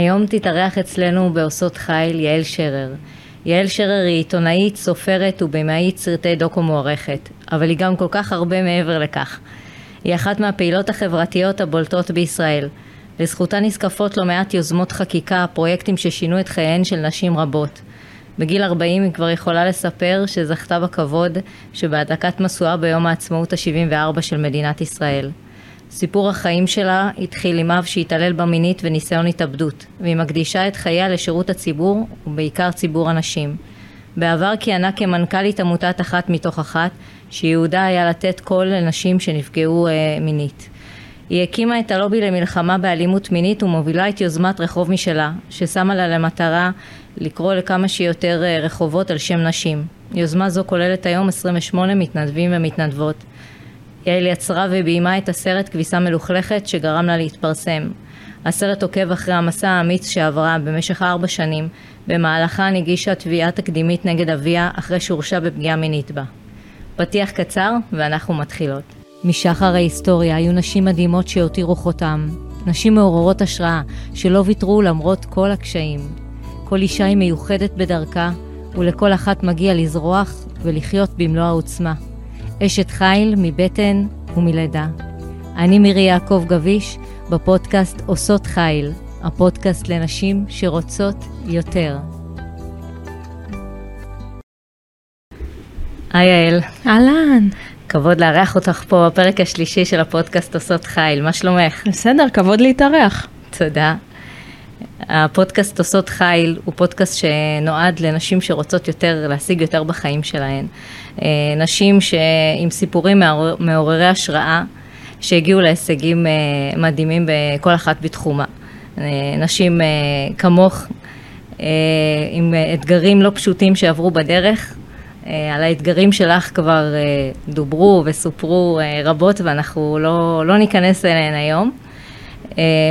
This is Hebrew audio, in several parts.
היום תתארח אצלנו בעושות חיל יעל שרר. יעל שרר היא עיתונאית, סופרת ובמאית סרטי דוקו מוערכת, אבל היא גם כל כך הרבה מעבר לכך. היא אחת מהפעילות החברתיות הבולטות בישראל. לזכותה נזקפות לא מעט יוזמות חקיקה, פרויקטים ששינו את חייהן של נשים רבות. בגיל 40 היא כבר יכולה לספר שזכתה בכבוד שבהדלקת משואה ביום העצמאות ה-74 של מדינת ישראל. סיפור החיים שלה התחיל עם אב שהתעלל בה מינית וניסיון התאבדות, והיא מקדישה את חייה לשירות הציבור, ובעיקר ציבור הנשים. בעבר כיהנה כמנכ"לית עמותת אחת מתוך אחת, שייעודה היה לתת קול לנשים שנפגעו אה, מינית. היא הקימה את הלובי למלחמה באלימות מינית ומובילה את יוזמת רחוב משלה, ששמה לה למטרה לקרוא לכמה שיותר אה, רחובות על שם נשים. יוזמה זו כוללת היום 28 מתנדבים ומתנדבות. יעל יצרה וביימה את הסרט כביסה מלוכלכת שגרם לה להתפרסם. הסרט עוקב אחרי המסע האמיץ שעברה במשך ארבע שנים, במהלכן הגישה תביעה תקדימית נגד אביה אחרי שהורשע בפגיעה מינית בה. פתיח קצר ואנחנו מתחילות. משחר ההיסטוריה היו נשים מדהימות שהותירו חותם. נשים מעוררות השראה שלא ויתרו למרות כל הקשיים. כל אישה היא מיוחדת בדרכה, ולכל אחת מגיע לזרוח ולחיות במלוא העוצמה. אשת חיל מבטן ומלידה. אני מירי יעקב גביש, בפודקאסט עושות חיל, הפודקאסט לנשים שרוצות יותר. היי יעל. אהלן. כבוד לארח אותך פה בפרק השלישי של הפודקאסט עושות חיל, מה שלומך? בסדר, כבוד להתארח. תודה. הפודקאסט עושות חיל הוא פודקאסט שנועד לנשים שרוצות יותר, להשיג יותר בחיים שלהן. אה, נשים עם סיפורים מעוררי השראה, שהגיעו להישגים אה, מדהימים בכל אחת בתחומה. אה, נשים כמוך, עם אתגרים לא פשוטים שעברו בדרך. על האתגרים שלך כבר דוברו וסופרו רבות ואנחנו לא, לא ניכנס אליהן היום.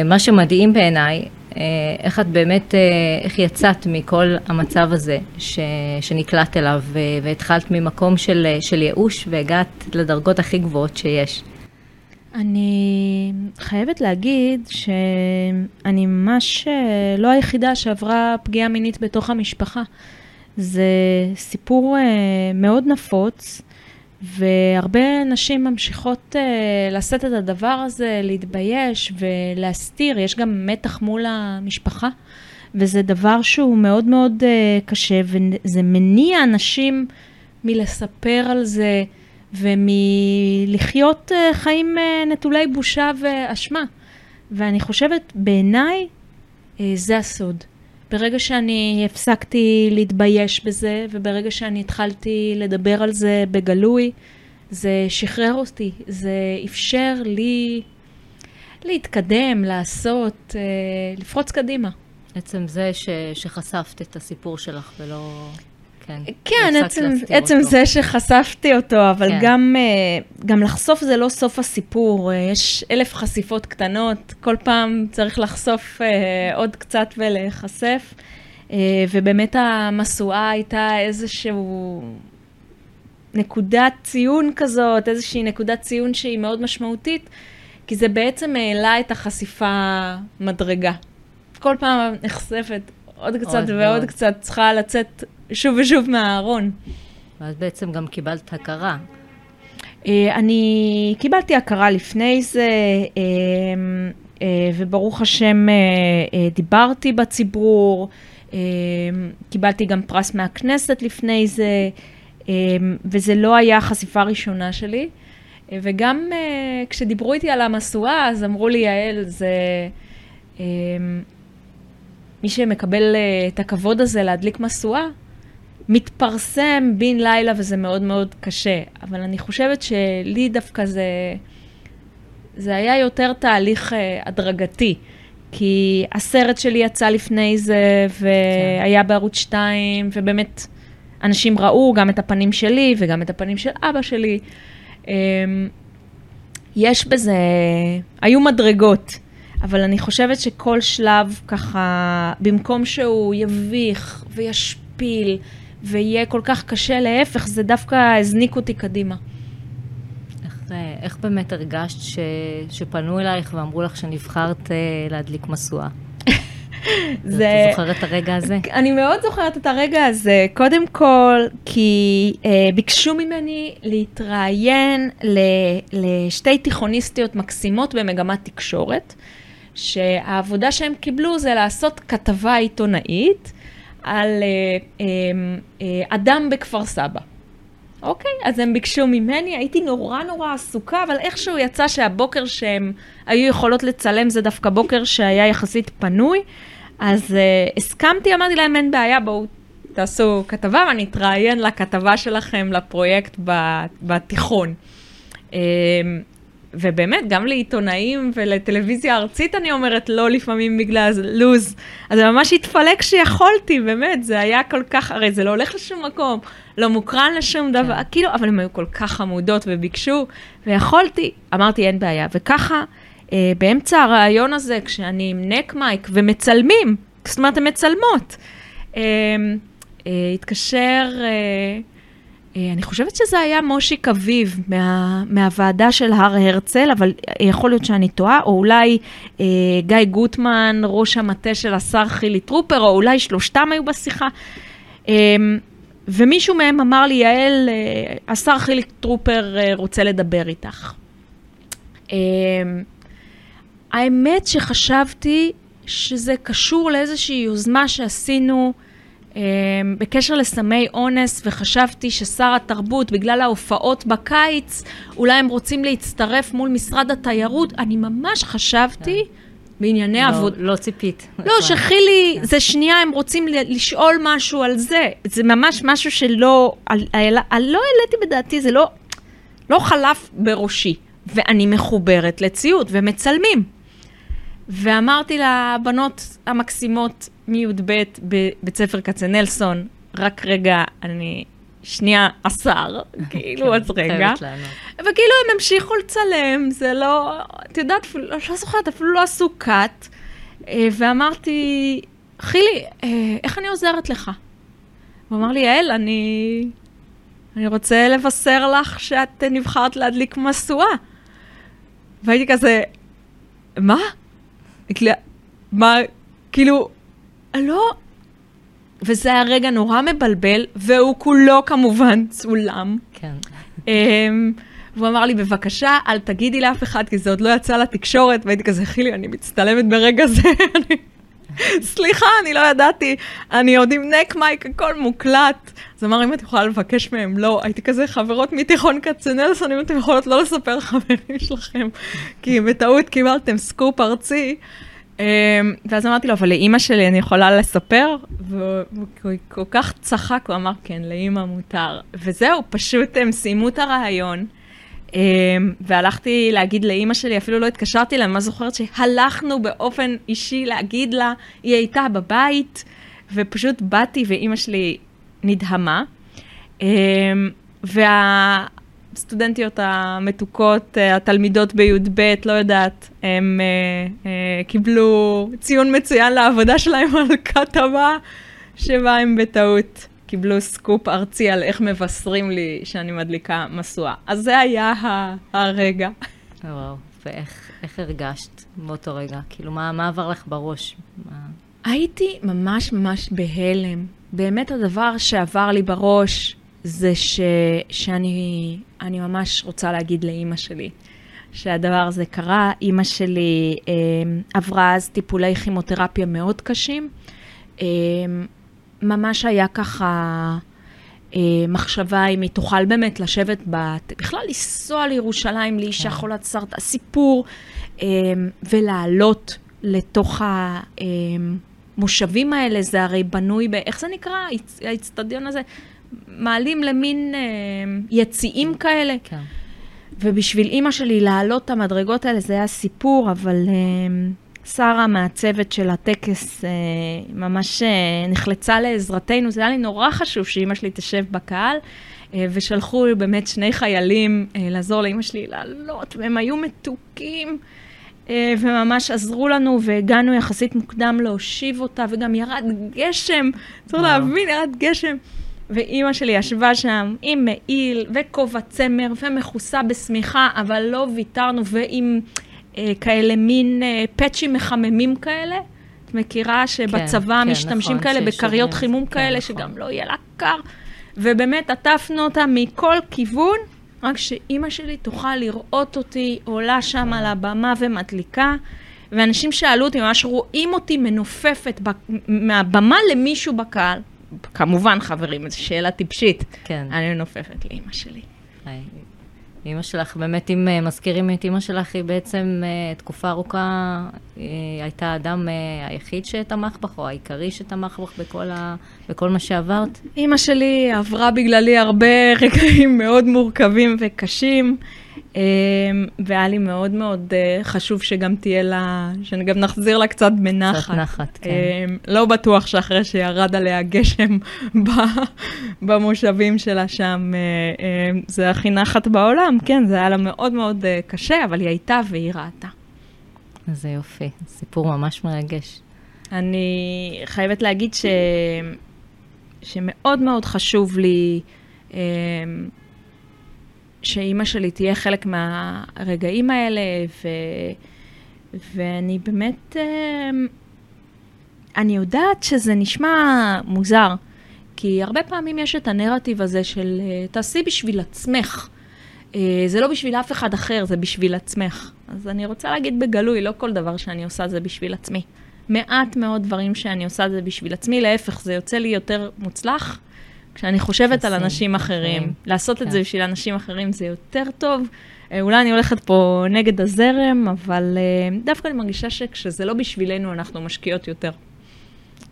מה שמדהים בעיניי איך את באמת, אה, איך יצאת מכל המצב הזה ש, שנקלט אליו והתחלת ממקום של, של ייאוש והגעת לדרגות הכי גבוהות שיש? אני חייבת להגיד שאני ממש אה, לא היחידה שעברה פגיעה מינית בתוך המשפחה. זה סיפור מאוד נפוץ. והרבה נשים ממשיכות uh, לשאת את הדבר הזה, להתבייש ולהסתיר, יש גם מתח מול המשפחה, וזה דבר שהוא מאוד מאוד uh, קשה, וזה מניע אנשים מלספר על זה ומלחיות uh, חיים uh, נטולי בושה ואשמה. ואני חושבת, בעיניי, uh, זה הסוד. ברגע שאני הפסקתי להתבייש בזה, וברגע שאני התחלתי לדבר על זה בגלוי, זה שחרר אותי, זה אפשר לי להתקדם, לעשות, אה, לפרוץ קדימה. עצם זה ש, שחשפת את הסיפור שלך ולא... כן, כן עצם, עצם זה שחשפתי אותו, אבל כן. גם, אה, גם לחשוף זה לא סוף הסיפור. אה, יש אלף חשיפות קטנות, כל פעם צריך לחשוף אה, עוד קצת ולהיחשף. ובאמת המשואה הייתה איזשהו נקודת ציון כזאת, איזושהי נקודת ציון שהיא מאוד משמעותית, כי זה בעצם העלה את החשיפה מדרגה. כל פעם נחשפת עוד קצת עוד ועוד עוד. קצת, צריכה לצאת שוב ושוב מהארון. ואז בעצם גם קיבלת הכרה. אה, אני קיבלתי הכרה לפני זה, אה, אה, וברוך השם דיברתי בציבור, קיבלתי גם פרס מהכנסת לפני זה, וזה לא היה החשיפה הראשונה שלי. וגם כשדיברו איתי על המשואה, אז אמרו לי, יעל, זה... מי שמקבל את הכבוד הזה להדליק משואה, מתפרסם בן לילה וזה מאוד מאוד קשה. אבל אני חושבת שלי דווקא זה, זה היה יותר תהליך uh, הדרגתי. כי הסרט שלי יצא לפני זה, והיה כן. בערוץ 2, ובאמת אנשים ראו גם את הפנים שלי וגם את הפנים של אבא שלי. Um, יש בזה, היו מדרגות, אבל אני חושבת שכל שלב ככה, במקום שהוא יביך וישפיל, ויהיה כל כך קשה, להפך, זה דווקא הזניק אותי קדימה. איך, אה, איך באמת הרגשת ש, שפנו אלייך ואמרו לך שנבחרת אה, להדליק משואה? זה... אתה זוכר את הרגע הזה? אני מאוד זוכרת את הרגע הזה. קודם כל, כי אה, ביקשו ממני להתראיין ל, לשתי תיכוניסטיות מקסימות במגמת תקשורת, שהעבודה שהם קיבלו זה לעשות כתבה עיתונאית על אה, אה, אה, אדם בכפר סבא. אוקיי, אז הם ביקשו ממני, הייתי נורא נורא עסוקה, אבל איכשהו יצא שהבוקר שהם היו יכולות לצלם זה דווקא בוקר שהיה יחסית פנוי, אז uh, הסכמתי, אמרתי להם, אין בעיה, בואו תעשו כתבה ואני אתראיין לכתבה שלכם לפרויקט בתיכון. ובאמת, גם לעיתונאים ולטלוויזיה ארצית אני אומרת לא לפעמים בגלל לוז. אז זה ממש התפלק שיכולתי, באמת, זה היה כל כך, הרי זה לא הולך לשום מקום, לא מוקרן לשום דבר, כן. כאילו, אבל הם היו כל כך חמודות וביקשו, ויכולתי, אמרתי, אין בעיה. וככה, אה, באמצע הרעיון הזה, כשאני עם נק מייק ומצלמים, זאת אומרת, הן מצלמות, אה, אה, התקשר... אה, אני חושבת שזה היה מושיק אביב מה, מהוועדה של הר הרצל, אבל יכול להיות שאני טועה, או אולי אה, גיא גוטמן, ראש המטה של השר חילי טרופר, או אולי שלושתם היו בשיחה. אה, ומישהו מהם אמר לי, יעל, אה, השר חילי טרופר אה, רוצה לדבר איתך. אה, האמת שחשבתי שזה קשור לאיזושהי יוזמה שעשינו אמ, בקשר לסמי אונס, וחשבתי ששר התרבות, בגלל ההופעות בקיץ, אולי הם רוצים להצטרף מול משרד התיירות. אני ממש חשבתי בענייני לא, עבוד... לא ציפית. לא, שחילי, כן. זה שנייה, הם רוצים לשאול משהו על זה. זה ממש משהו שלא... על, על, על, לא העליתי בדעתי, זה לא, לא חלף בראשי. ואני מחוברת לציוד, ומצלמים. ואמרתי לבנות המקסימות מי"ב בבית ספר כצנלסון, רק רגע, אני שנייה עשר, כאילו, כן, אז רגע. וכאילו הם המשיכו לצלם, זה לא, את יודעת, אפילו, לא זוכרת, אפילו לא עשו קאט. אה, ואמרתי, חילי, אה, איך אני עוזרת לך? הוא אמר לי, יעל, אני, אני רוצה לבשר לך שאת נבחרת להדליק משואה. והייתי כזה, מה? מה, כאילו, לא... וזה היה רגע נורא מבלבל, והוא כולו כמובן צולם. כן. Um, והוא אמר לי, בבקשה, אל תגידי לאף אחד, כי זה עוד לא יצא לתקשורת, והייתי כזה, חילי, אני מצטלמת ברגע זה, סליחה, אני לא ידעתי, אני עוד עם neck mic, הכל מוקלט. אז אמר, אם את יכולה לבקש מהם, לא. הייתי כזה, חברות מתיכון כצנלסון, אם אתם יכולות לא לספר לחברים שלכם, כי בטעות קיבלתם סקופ ארצי. אמ, ואז אמרתי לו, אבל לאימא שלי אני יכולה לספר? והוא כל כך צחק, הוא אמר, כן, לאימא מותר. וזהו, פשוט הם סיימו את הרעיון. אמ, והלכתי להגיד לאימא שלי, אפילו לא התקשרתי לה, אני זוכרת שהלכנו באופן אישי להגיד לה, היא הייתה בבית, ופשוט באתי ואימא שלי נדהמה. אמ, וה... הסטודנטיות המתוקות, אה, התלמידות בי"ב, לא יודעת, הם uh, uh, קיבלו ציון מצוין לעבודה שלהם על כתבה שבה הם בטעות קיבלו סקופ ארצי על איך מבשרים לי שאני מדליקה משואה. אז זה היה הרגע. וואו, ואיך הרגשת באותו רגע? כאילו, מה, מה עבר לך בראש? מה... הייתי ממש ממש בהלם. באמת הדבר שעבר לי בראש זה ש, שאני אני ממש רוצה להגיד לאימא שלי שהדבר הזה קרה. אימא שלי אה, עברה אז טיפולי כימותרפיה מאוד קשים. אה, ממש היה ככה אה, מחשבה אם היא תוכל באמת לשבת, בת, בכלל לנסוע לירושלים לאישה כן. חולת סרטן, סיפור, אה, ולעלות לתוך המושבים האלה, זה הרי בנוי ב... איך זה נקרא? האיצטדיון הזה? מעלים למין אה, יציאים כאלה. כן. ובשביל אימא שלי לעלות את המדרגות האלה זה היה סיפור, אבל אה, שרה מהצוות של הטקס אה, ממש אה, נחלצה לעזרתנו. זה היה לי נורא חשוב שאימא שלי תשב בקהל. אה, ושלחו באמת שני חיילים אה, לעזור לאימא שלי לעלות, והם היו מתוקים. אה, וממש עזרו לנו, והגענו יחסית מוקדם להושיב אותה, וגם ירד גשם, צריך להבין, ירד גשם. ואימא שלי ישבה שם עם מעיל וכובע צמר ומכוסה בשמיכה, אבל לא ויתרנו, ועם אה, כאלה מין אה, פאצ'ים מחממים כאלה. את מכירה שבצבא כן, משתמשים נכון, כאלה בכריות חימום כן, כאלה, נכון. שגם לא יהיה לה קר. ובאמת עטפנו אותה מכל כיוון, רק שאימא שלי תוכל לראות אותי עולה שם על הבמה ומדליקה. ואנשים שאלו אותי, ממש רואים אותי מנופפת ב- מהבמה למישהו בקהל. כמובן, חברים, זו שאלה טיפשית. כן. אני מנופפת לאימא שלי. היי. אימא שלך, באמת, אם אה, מזכירים את אימא שלך, היא בעצם אה, תקופה ארוכה, היא הייתה האדם אה, היחיד שתמך בך, או העיקרי שתמך בך בכל, ה... בכל מה שעברת. אימא שלי עברה בגללי הרבה רגעים מאוד מורכבים וקשים, והיה לי מאוד מאוד אה, חשוב שגם תהיה לה, שגם נחזיר לה קצת בנחת. קצת נחת, כן. אמ, לא בטוח שאחרי שירד עליה גשם במושבים שלה שם, אה, אה, זה הכי נחת בעולם, כן, זה היה לה מאוד מאוד אה, קשה, אבל היא הייתה והיא ראתה. איזה יופי, סיפור ממש מרגש. אני חייבת להגיד ש... שמאוד מאוד חשוב לי שאימא שלי תהיה חלק מהרגעים האלה, ו... ואני באמת, אה, אני יודעת שזה נשמע מוזר, כי הרבה פעמים יש את הנרטיב הזה של אה, תעשי בשביל עצמך. אה, זה לא בשביל אף אחד אחר, זה בשביל עצמך. אז אני רוצה להגיד בגלוי, לא כל דבר שאני עושה זה בשביל עצמי. מעט מאוד דברים שאני עושה זה בשביל עצמי, להפך, זה יוצא לי יותר מוצלח כשאני חושבת על אנשים אחרים. אחרים. לעשות את כן. זה בשביל אנשים אחרים זה יותר טוב. אה, אולי אני הולכת פה נגד הזרם, אבל אה, דווקא אני מרגישה שכשזה לא בשבילנו, אנחנו משקיעות יותר.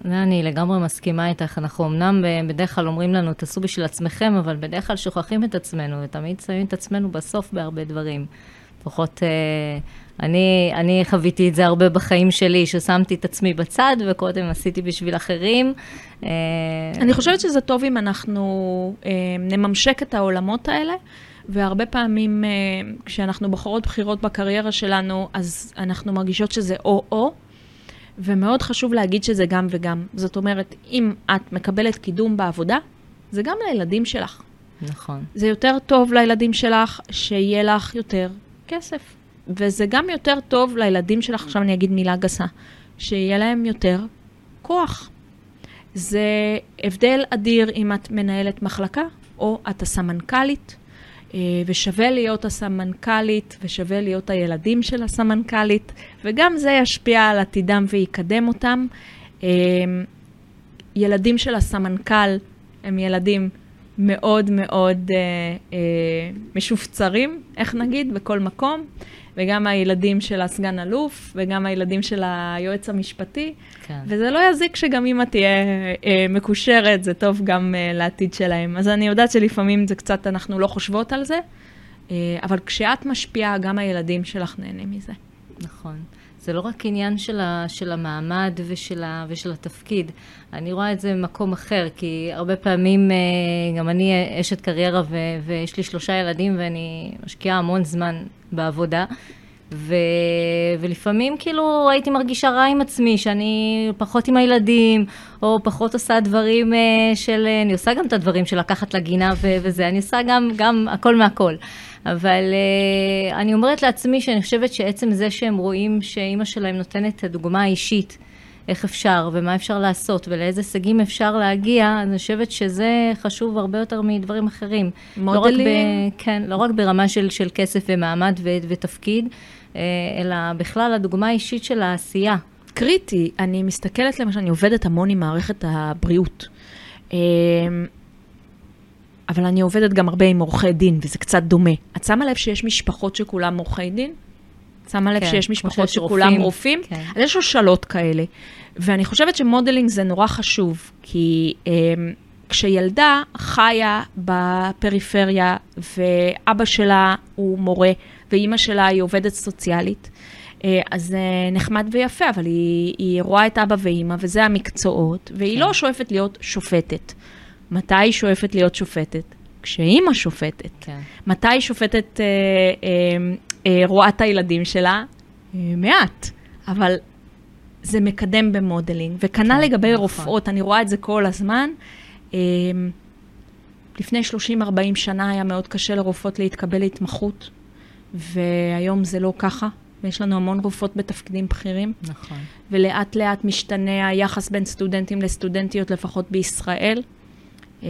זה אני לגמרי מסכימה איתך. אנחנו אמנם ב- בדרך כלל אומרים לנו, תעשו בשביל עצמכם, אבל בדרך כלל שוכחים את עצמנו, ותמיד שמים את עצמנו בסוף בהרבה דברים. לפחות אה, אני, אני חוויתי את זה הרבה בחיים שלי, ששמתי את עצמי בצד, וקודם עשיתי בשביל אחרים. אה, אני חושבת שזה טוב אם אנחנו אה, נממשק את העולמות האלה, והרבה פעמים כשאנחנו בוחרות בחירות בקריירה שלנו, אז אנחנו מרגישות שזה או-או, ומאוד חשוב להגיד שזה גם וגם. זאת אומרת, אם את מקבלת קידום בעבודה, זה גם לילדים שלך. נכון. זה יותר טוב לילדים שלך שיהיה לך יותר כסף. וזה גם יותר טוב לילדים שלך, עכשיו אני אגיד מילה גסה, שיהיה להם יותר כוח. זה הבדל אדיר אם את מנהלת מחלקה או את הסמנכ"לית, אה, ושווה להיות הסמנכ"לית ושווה להיות הילדים של הסמנכ"לית, וגם זה ישפיע על עתידם ויקדם אותם. אה, ילדים של הסמנכ"ל הם ילדים מאוד מאוד אה, אה, משופצרים, איך נגיד, בכל מקום, וגם הילדים של הסגן אלוף, וגם הילדים של היועץ המשפטי, כן. וזה לא יזיק שגם אמא תהיה אה, מקושרת, זה טוב גם אה, לעתיד שלהם. אז אני יודעת שלפעמים זה קצת, אנחנו לא חושבות על זה, אה, אבל כשאת משפיעה, גם הילדים שלך נהנים מזה. נכון. זה לא רק עניין של, ה, של המעמד ושל, ה, ושל התפקיד. אני רואה את זה במקום אחר, כי הרבה פעמים, אה, גם אני אשת קריירה ו, ויש לי שלושה ילדים ואני משקיעה המון זמן בעבודה. ו... ולפעמים כאילו הייתי מרגישה רע עם עצמי, שאני פחות עם הילדים, או פחות עושה דברים אה, של... אני עושה גם את הדברים של לקחת לגינה ו... וזה, אני עושה גם, גם הכל מהכל. אבל אה, אני אומרת לעצמי שאני חושבת שעצם זה שהם רואים שאימא שלהם נותנת את הדוגמה האישית, איך אפשר ומה אפשר לעשות ולאיזה הישגים אפשר להגיע, אני חושבת שזה חשוב הרבה יותר מדברים אחרים. לא רק, ב, מודלים. כן, לא רק ברמה של, של כסף ומעמד ו, ותפקיד, אה, אלא בכלל הדוגמה האישית של העשייה. קריטי, אני מסתכלת למשל, אני עובדת המון עם מערכת הבריאות. אבל אני עובדת גם הרבה עם עורכי דין, וזה קצת דומה. את שמה לב שיש משפחות שכולם עורכי דין? שמה לב כן, שיש משפחות שכולם רופאים. רופאים? כן. אז יש שושלות כאלה. ואני חושבת שמודלינג זה נורא חשוב, כי um, כשילדה חיה בפריפריה, ואבא שלה הוא מורה, ואימא שלה היא עובדת סוציאלית, אה, אז זה נחמד ויפה, אבל היא, היא רואה את אבא ואימא, וזה המקצועות, והיא כן. לא שואפת להיות שופטת. מתי היא שואפת להיות שופטת? כשאימא שופטת. כן. מתי היא שופטת אה, אה, אה, רואה את הילדים שלה? אה, מעט, אבל זה מקדם במודלינג. וכנ"ל כן, לגבי נכון. רופאות, אני רואה את זה כל הזמן. אה, לפני 30-40 שנה היה מאוד קשה לרופאות להתקבל להתמחות, והיום זה לא ככה. ויש לנו המון רופאות בתפקידים בכירים. נכון. ולאט לאט משתנה היחס בין סטודנטים לסטודנטיות, לפחות בישראל. אה,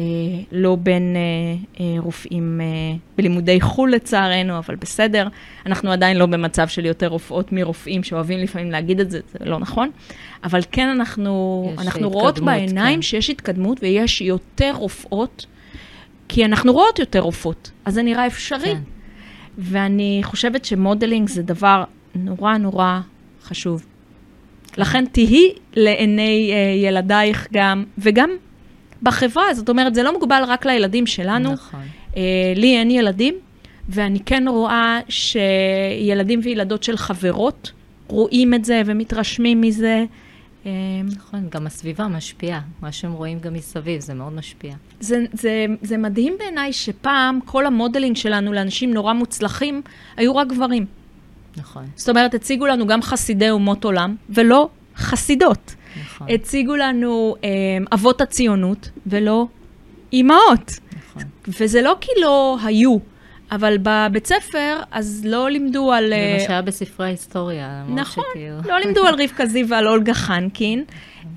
לא בין אה, אה, רופאים אה, בלימודי חו"ל לצערנו, אבל בסדר. אנחנו עדיין לא במצב של יותר רופאות מרופאים שאוהבים לפעמים להגיד את זה, זה לא נכון. אבל כן, אנחנו, אנחנו רואות בעיניים כן. שיש התקדמות ויש יותר רופאות, כי אנחנו רואות יותר רופאות, אז זה נראה אפשרי. כן. ואני חושבת שמודלינג זה דבר נורא נורא חשוב. כן. לכן תהי לעיני אה, ילדייך גם, וגם בחברה, זאת אומרת, זה לא מוגבל רק לילדים שלנו. נכון. אה, לי אין ילדים, ואני כן רואה שילדים וילדות של חברות רואים את זה ומתרשמים מזה. אה, נכון, גם הסביבה משפיעה. מה שהם רואים גם מסביב, זה מאוד משפיע. זה, זה, זה מדהים בעיניי שפעם כל המודלינג שלנו לאנשים נורא מוצלחים היו רק גברים. נכון. זאת אומרת, הציגו לנו גם חסידי אומות עולם, ולא חסידות. נכון. הציגו לנו אה, אבות הציונות, ולא אימהות. נכון. וזה לא כי לא היו, אבל בבית ספר, אז לא לימדו על... זה מה אה, שהיה בספרי ההיסטוריה. נכון, שכאילו... לא לימדו על רבקה זיו ועל אולגה חנקין.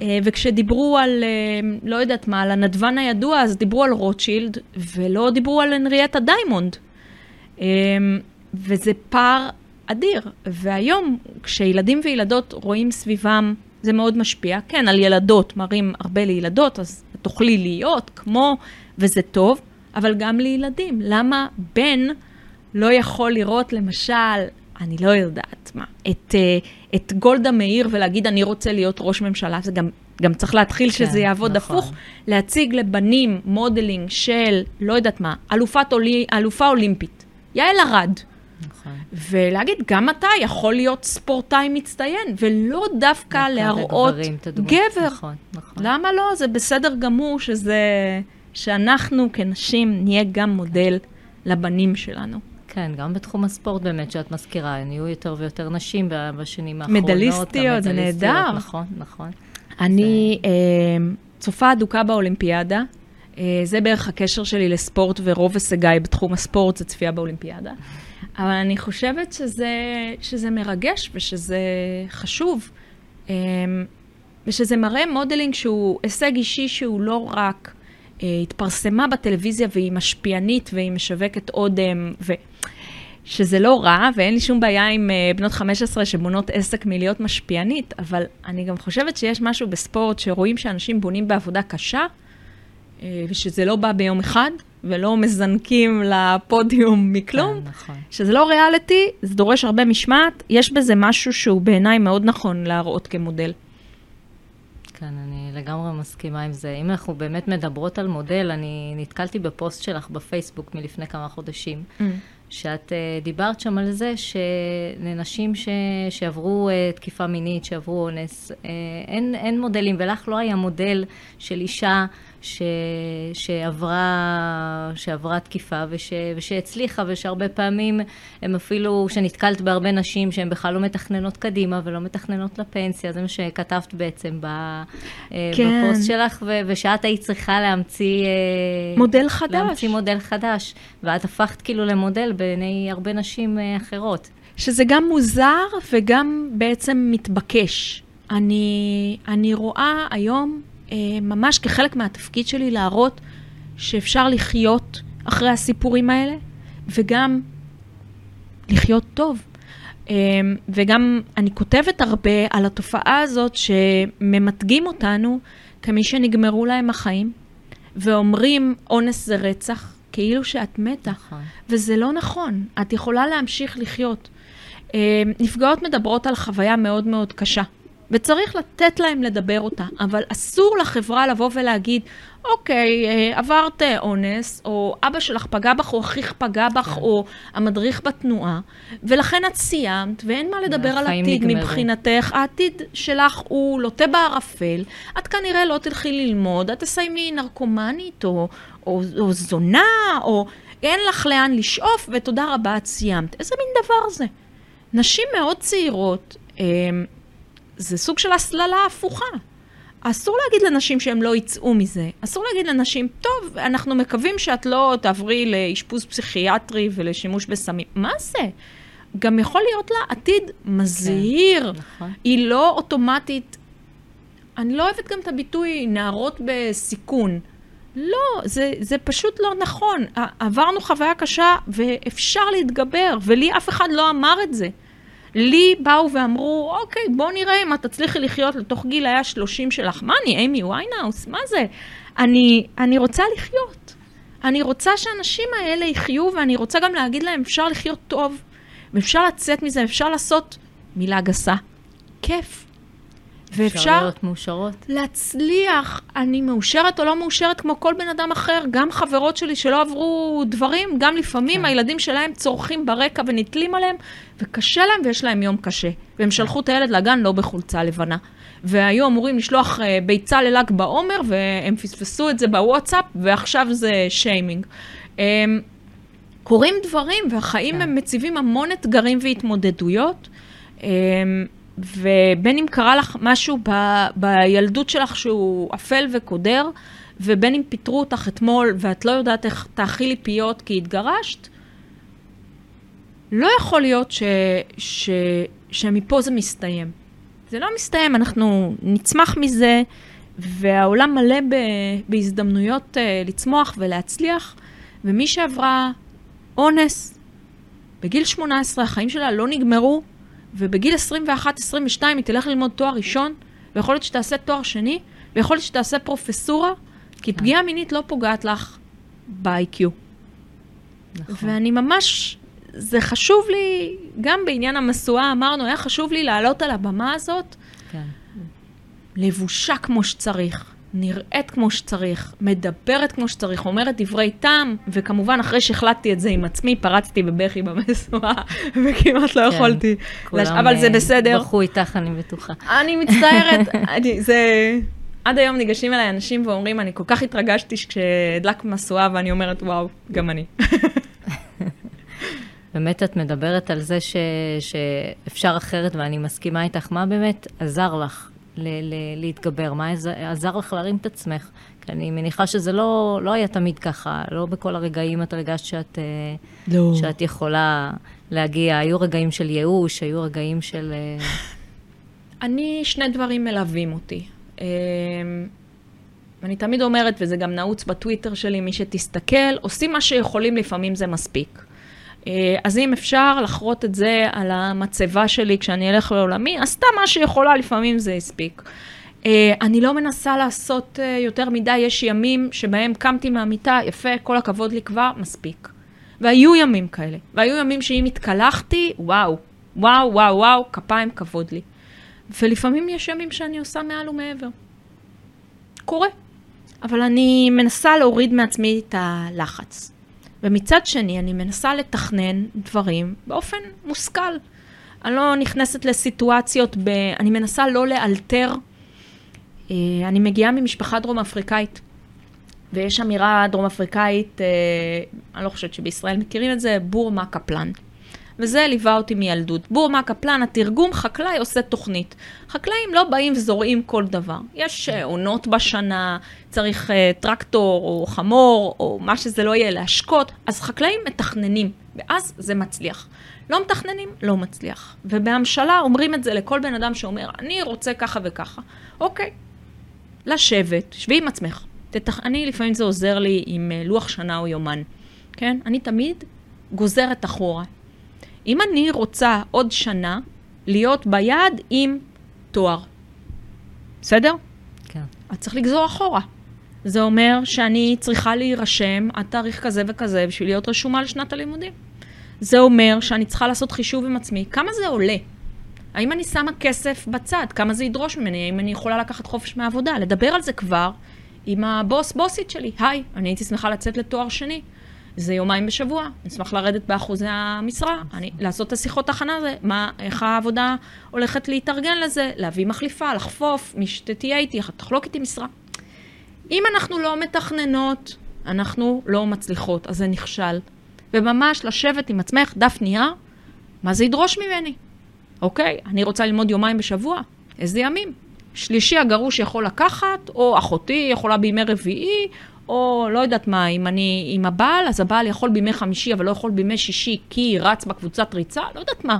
אה, וכשדיברו על, אה, לא יודעת מה, על הנדבן הידוע, אז דיברו על רוטשילד, ולא דיברו על הנריאטה דיימונד. וזה פער אדיר. והיום, כשילדים וילדות רואים סביבם, זה מאוד משפיע. כן, על ילדות, מראים הרבה לילדות, אז תוכלי להיות כמו, וזה טוב, אבל גם לילדים. למה בן לא יכול לראות, למשל, אני לא יודעת מה, את, אה, את גולדה מאיר ולהגיד, אני רוצה להיות ראש ממשלה, זה גם, גם צריך להתחיל כן, שזה יעבוד נכון. הפוך, להציג לבנים modeling של, לא יודעת מה, אלופת אולי, אלופה אולימפית, יעל ארד. נכון. ולהגיד, גם אתה יכול להיות ספורטאי מצטיין, ולא דווקא להראות גבר. נכון, נכון. למה לא? זה בסדר גמור שזה, שאנחנו כנשים נהיה גם מודל לבנים שלנו. כן, גם בתחום הספורט באמת, שאת מזכירה, נהיו יותר ויותר נשים בשנים האחרונות. מדליסטיות, זה נהדר. נכון, נכון. אני זה... אה, צופה אדוקה באולימפיאדה. אה, זה בערך הקשר שלי לספורט, ורוב הישגיי בתחום הספורט זה צפייה באולימפיאדה. אבל אני חושבת שזה, שזה מרגש ושזה חשוב, אמ, ושזה מראה modeling שהוא הישג אישי שהוא לא רק אה, התפרסמה בטלוויזיה והיא משפיענית והיא משווקת עוד, אמ, ו... שזה לא רע, ואין לי שום בעיה עם uh, בנות 15 שבונות עסק מלהיות משפיענית, אבל אני גם חושבת שיש משהו בספורט שרואים שאנשים בונים בעבודה קשה, ושזה לא בא ביום אחד, ולא מזנקים לפודיום מכלום, כן, נכון. שזה לא ריאליטי, זה דורש הרבה משמעת, יש בזה משהו שהוא בעיניי מאוד נכון להראות כמודל. כן, אני לגמרי מסכימה עם זה. אם אנחנו באמת מדברות על מודל, אני נתקלתי בפוסט שלך בפייסבוק מלפני כמה חודשים, mm. שאת uh, דיברת שם על זה שלנשים ש... שעברו uh, תקיפה מינית, שעברו אונס, uh, אין, אין מודלים, ולך לא היה מודל של אישה ש... שעברה, שעברה תקיפה וש... ושהצליחה, ושהרבה פעמים הם אפילו, שנתקלת בהרבה נשים שהן בכלל לא מתכננות קדימה ולא מתכננות לפנסיה, זה מה שכתבת בעצם ב... כן. בפוסט שלך, ו... ושאת היית צריכה להמציא... מודל חדש. להמציא מודל חדש, ואת הפכת כאילו למודל בעיני הרבה נשים אחרות. שזה גם מוזר וגם בעצם מתבקש. אני, אני רואה היום אה, ממש כחלק מהתפקיד שלי להראות שאפשר לחיות אחרי הסיפורים האלה, וגם לחיות טוב. אה, וגם אני כותבת הרבה על התופעה הזאת שממתגים אותנו כמי שנגמרו להם החיים, ואומרים אונס זה רצח, כאילו שאת מתה. נכון. וזה לא נכון, את יכולה להמשיך לחיות. אה, נפגעות מדברות על חוויה מאוד מאוד קשה. וצריך לתת להם לדבר אותה, אבל אסור לחברה לבוא ולהגיד, אוקיי, אה, עברת אונס, או אבא שלך פגע בך, או אחיך פגע בך, כן. או המדריך בתנועה, ולכן את סיימת, ואין מה לדבר על עתיד נגמרו. מבחינתך. העתיד שלך הוא לוטה בערפל, את כנראה לא תלכי ללמוד, את תסיימי נרקומנית, או, או, או זונה, או אין לך לאן לשאוף, ותודה רבה, את סיימת. איזה מין דבר זה? נשים מאוד צעירות, אה, זה סוג של הסללה הפוכה. אסור להגיד לנשים שהם לא יצאו מזה. אסור להגיד לנשים, טוב, אנחנו מקווים שאת לא תעברי לאשפוז פסיכיאטרי ולשימוש בסמים. מה זה? גם יכול להיות לה עתיד מזהיר. כן, נכון. היא לא אוטומטית, אני לא אוהבת גם את הביטוי נערות בסיכון. לא, זה, זה פשוט לא נכון. עברנו חוויה קשה ואפשר להתגבר, ולי אף אחד לא אמר את זה. לי באו ואמרו, אוקיי, בוא נראה אם את תצליחי לחיות לתוך גיל היה 30 שלך. מה, אני אימי ויינאוס? מה זה? אני, אני רוצה לחיות. אני רוצה שהאנשים האלה יחיו, ואני רוצה גם להגיד להם, אפשר לחיות טוב, ואפשר לצאת מזה, אפשר לעשות, מילה גסה, כיף. אפשר ואפשר להיות מאושרות. להצליח. אני מאושרת או לא מאושרת כמו כל בן אדם אחר, גם חברות שלי שלא עברו דברים, גם לפעמים כן. הילדים שלהם צורכים ברקע ונתלים עליהם, וקשה להם ויש להם יום קשה. והם שלחו את הילד לגן לא בחולצה לבנה. והיו אמורים לשלוח אה, ביצה לל"ג בעומר, והם פספסו את זה בוואטסאפ, ועכשיו זה שיימינג. אה, קורים דברים, והחיים כן. הם מציבים המון אתגרים והתמודדויות. ובין אם קרה לך משהו ב, בילדות שלך שהוא אפל וקודר, ובין אם פיטרו אותך אתמול ואת לא יודעת איך תאכילי פיות כי התגרשת, לא יכול להיות ש, ש, שמפה זה מסתיים. זה לא מסתיים, אנחנו נצמח מזה, והעולם מלא ב, בהזדמנויות uh, לצמוח ולהצליח, ומי שעברה אונס בגיל 18, החיים שלה לא נגמרו, ובגיל 21-22 היא תלך ללמוד תואר ראשון, ויכול להיות שתעשה תואר שני, ויכול להיות שתעשה פרופסורה, כי פגיעה מינית לא פוגעת לך ב-IQ. נכון. ואני ממש, זה חשוב לי, גם בעניין המשואה אמרנו, היה חשוב לי לעלות על הבמה הזאת, כן. לבושה כמו שצריך, נראית כמו שצריך, מדברת כמו שצריך, אומרת דברי טעם, וכמובן אחרי שהחלטתי את זה עם עצמי, פרצתי בבכי במשואה, וכמעט לא כן. יכולתי. כולם, לש... אבל זה אה, בסדר. בכו איתך, אני בטוחה. אני מצטערת, אני, זה... עד היום ניגשים אליי אנשים ואומרים, אני כל כך התרגשתי כשהדלק משואה, ואני אומרת, וואו, גם אני. באמת את מדברת על זה ש, שאפשר אחרת, ואני מסכימה איתך. מה באמת עזר לך ל, ל, להתגבר? מה עזר, עזר לך להרים את עצמך? כי אני מניחה שזה לא, לא היה תמיד ככה, לא בכל הרגעים את הרגשת שאת, אה, לא. שאת יכולה להגיע. היו רגעים של ייאוש, היו רגעים של... אה, אני, שני דברים מלווים אותי. אמ, אני תמיד אומרת, וזה גם נעוץ בטוויטר שלי, מי שתסתכל, עושים מה שיכולים, לפעמים זה מספיק. אה, אז אם אפשר לחרות את זה על המצבה שלי כשאני אלך לעולמי, עשתה מה שיכולה, לפעמים זה הספיק. אה, אני לא מנסה לעשות אה, יותר מדי, יש ימים שבהם קמתי מהמיטה, יפה, כל הכבוד לי כבר, מספיק. והיו ימים כאלה. והיו ימים שאם התקלחתי, וואו, וואו, וואו, וואו, כפיים כבוד לי. ולפעמים יש ימים שאני עושה מעל ומעבר. קורה. אבל אני מנסה להוריד מעצמי את הלחץ. ומצד שני, אני מנסה לתכנן דברים באופן מושכל. אני לא נכנסת לסיטואציות, ב... אני מנסה לא לאלתר. אה, אני מגיעה ממשפחה דרום אפריקאית, ויש אמירה דרום אפריקאית, אה, אני לא חושבת שבישראל מכירים את זה, בורמה קפלן. וזה ליווה אותי מילדות. בורמה קפלן, התרגום, חקלאי עושה תוכנית. חקלאים לא באים וזורעים כל דבר. יש אה, עונות בשנה, צריך אה, טרקטור או חמור, או מה שזה לא יהיה, להשקות, אז חקלאים מתכננים, ואז זה מצליח. לא מתכננים, לא מצליח. ובהמשלה אומרים את זה לכל בן אדם שאומר, אני רוצה ככה וככה. אוקיי, לשבת, שבי עם עצמך. תתכ... אני, לפעמים זה עוזר לי עם אה, לוח שנה או יומן, כן? אני תמיד גוזרת אחורה. אם אני רוצה עוד שנה להיות ביעד עם תואר, בסדר? כן. אז צריך לגזור אחורה. זה אומר שאני צריכה להירשם עד תאריך כזה וכזה בשביל להיות רשומה לשנת הלימודים. זה אומר שאני צריכה לעשות חישוב עם עצמי, כמה זה עולה? האם אני שמה כסף בצד? כמה זה ידרוש ממני? האם אני יכולה לקחת חופש מהעבודה? לדבר על זה כבר עם הבוס בוסית שלי. היי, אני הייתי שמחה לצאת לתואר שני. זה יומיים בשבוע, אני אשמח לרדת באחוזי המשרה, אני, לעשות את השיחות הכנה הזה, מה, איך העבודה הולכת להתארגן לזה, להביא מחליפה, לחפוף, מי שתהיה איתי, תחלוק איתי משרה. אם אנחנו לא מתכננות, אנחנו לא מצליחות, אז זה נכשל. וממש לשבת עם עצמך, דף נייר, מה זה ידרוש ממני? אוקיי, אני רוצה ללמוד יומיים בשבוע, איזה ימים? שלישי הגרוש יכול לקחת, או אחותי יכולה בימי רביעי, או לא יודעת מה, אם אני עם הבעל, אז הבעל יכול בימי חמישי, אבל לא יכול בימי שישי, כי רץ בקבוצת ריצה, לא יודעת מה.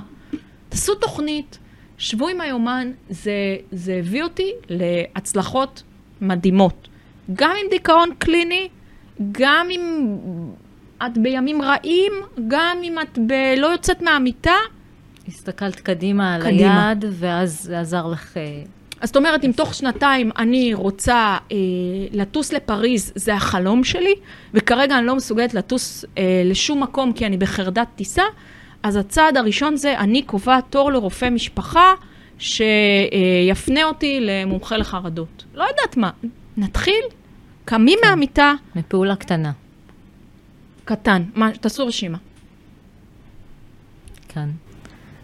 תעשו תוכנית, שבו עם היומן, זה, זה הביא אותי להצלחות מדהימות. גם עם דיכאון קליני, גם אם את בימים רעים, גם אם את ב... לא יוצאת מהמיטה. הסתכלת קדימה על קדימה. היעד, ואז זה עזר לך... אז זאת אומרת, אם תוך שנתיים אני רוצה אה, לטוס לפריז, זה החלום שלי, וכרגע אני לא מסוגלת לטוס אה, לשום מקום כי אני בחרדת טיסה, אז הצעד הראשון זה, אני קובעת תור לרופא משפחה שיפנה אותי למומחה לחרדות. לא יודעת מה, נתחיל, קמים מהמיטה, מפעולה קטנה. קטן, מה, תעשו רשימה. כן.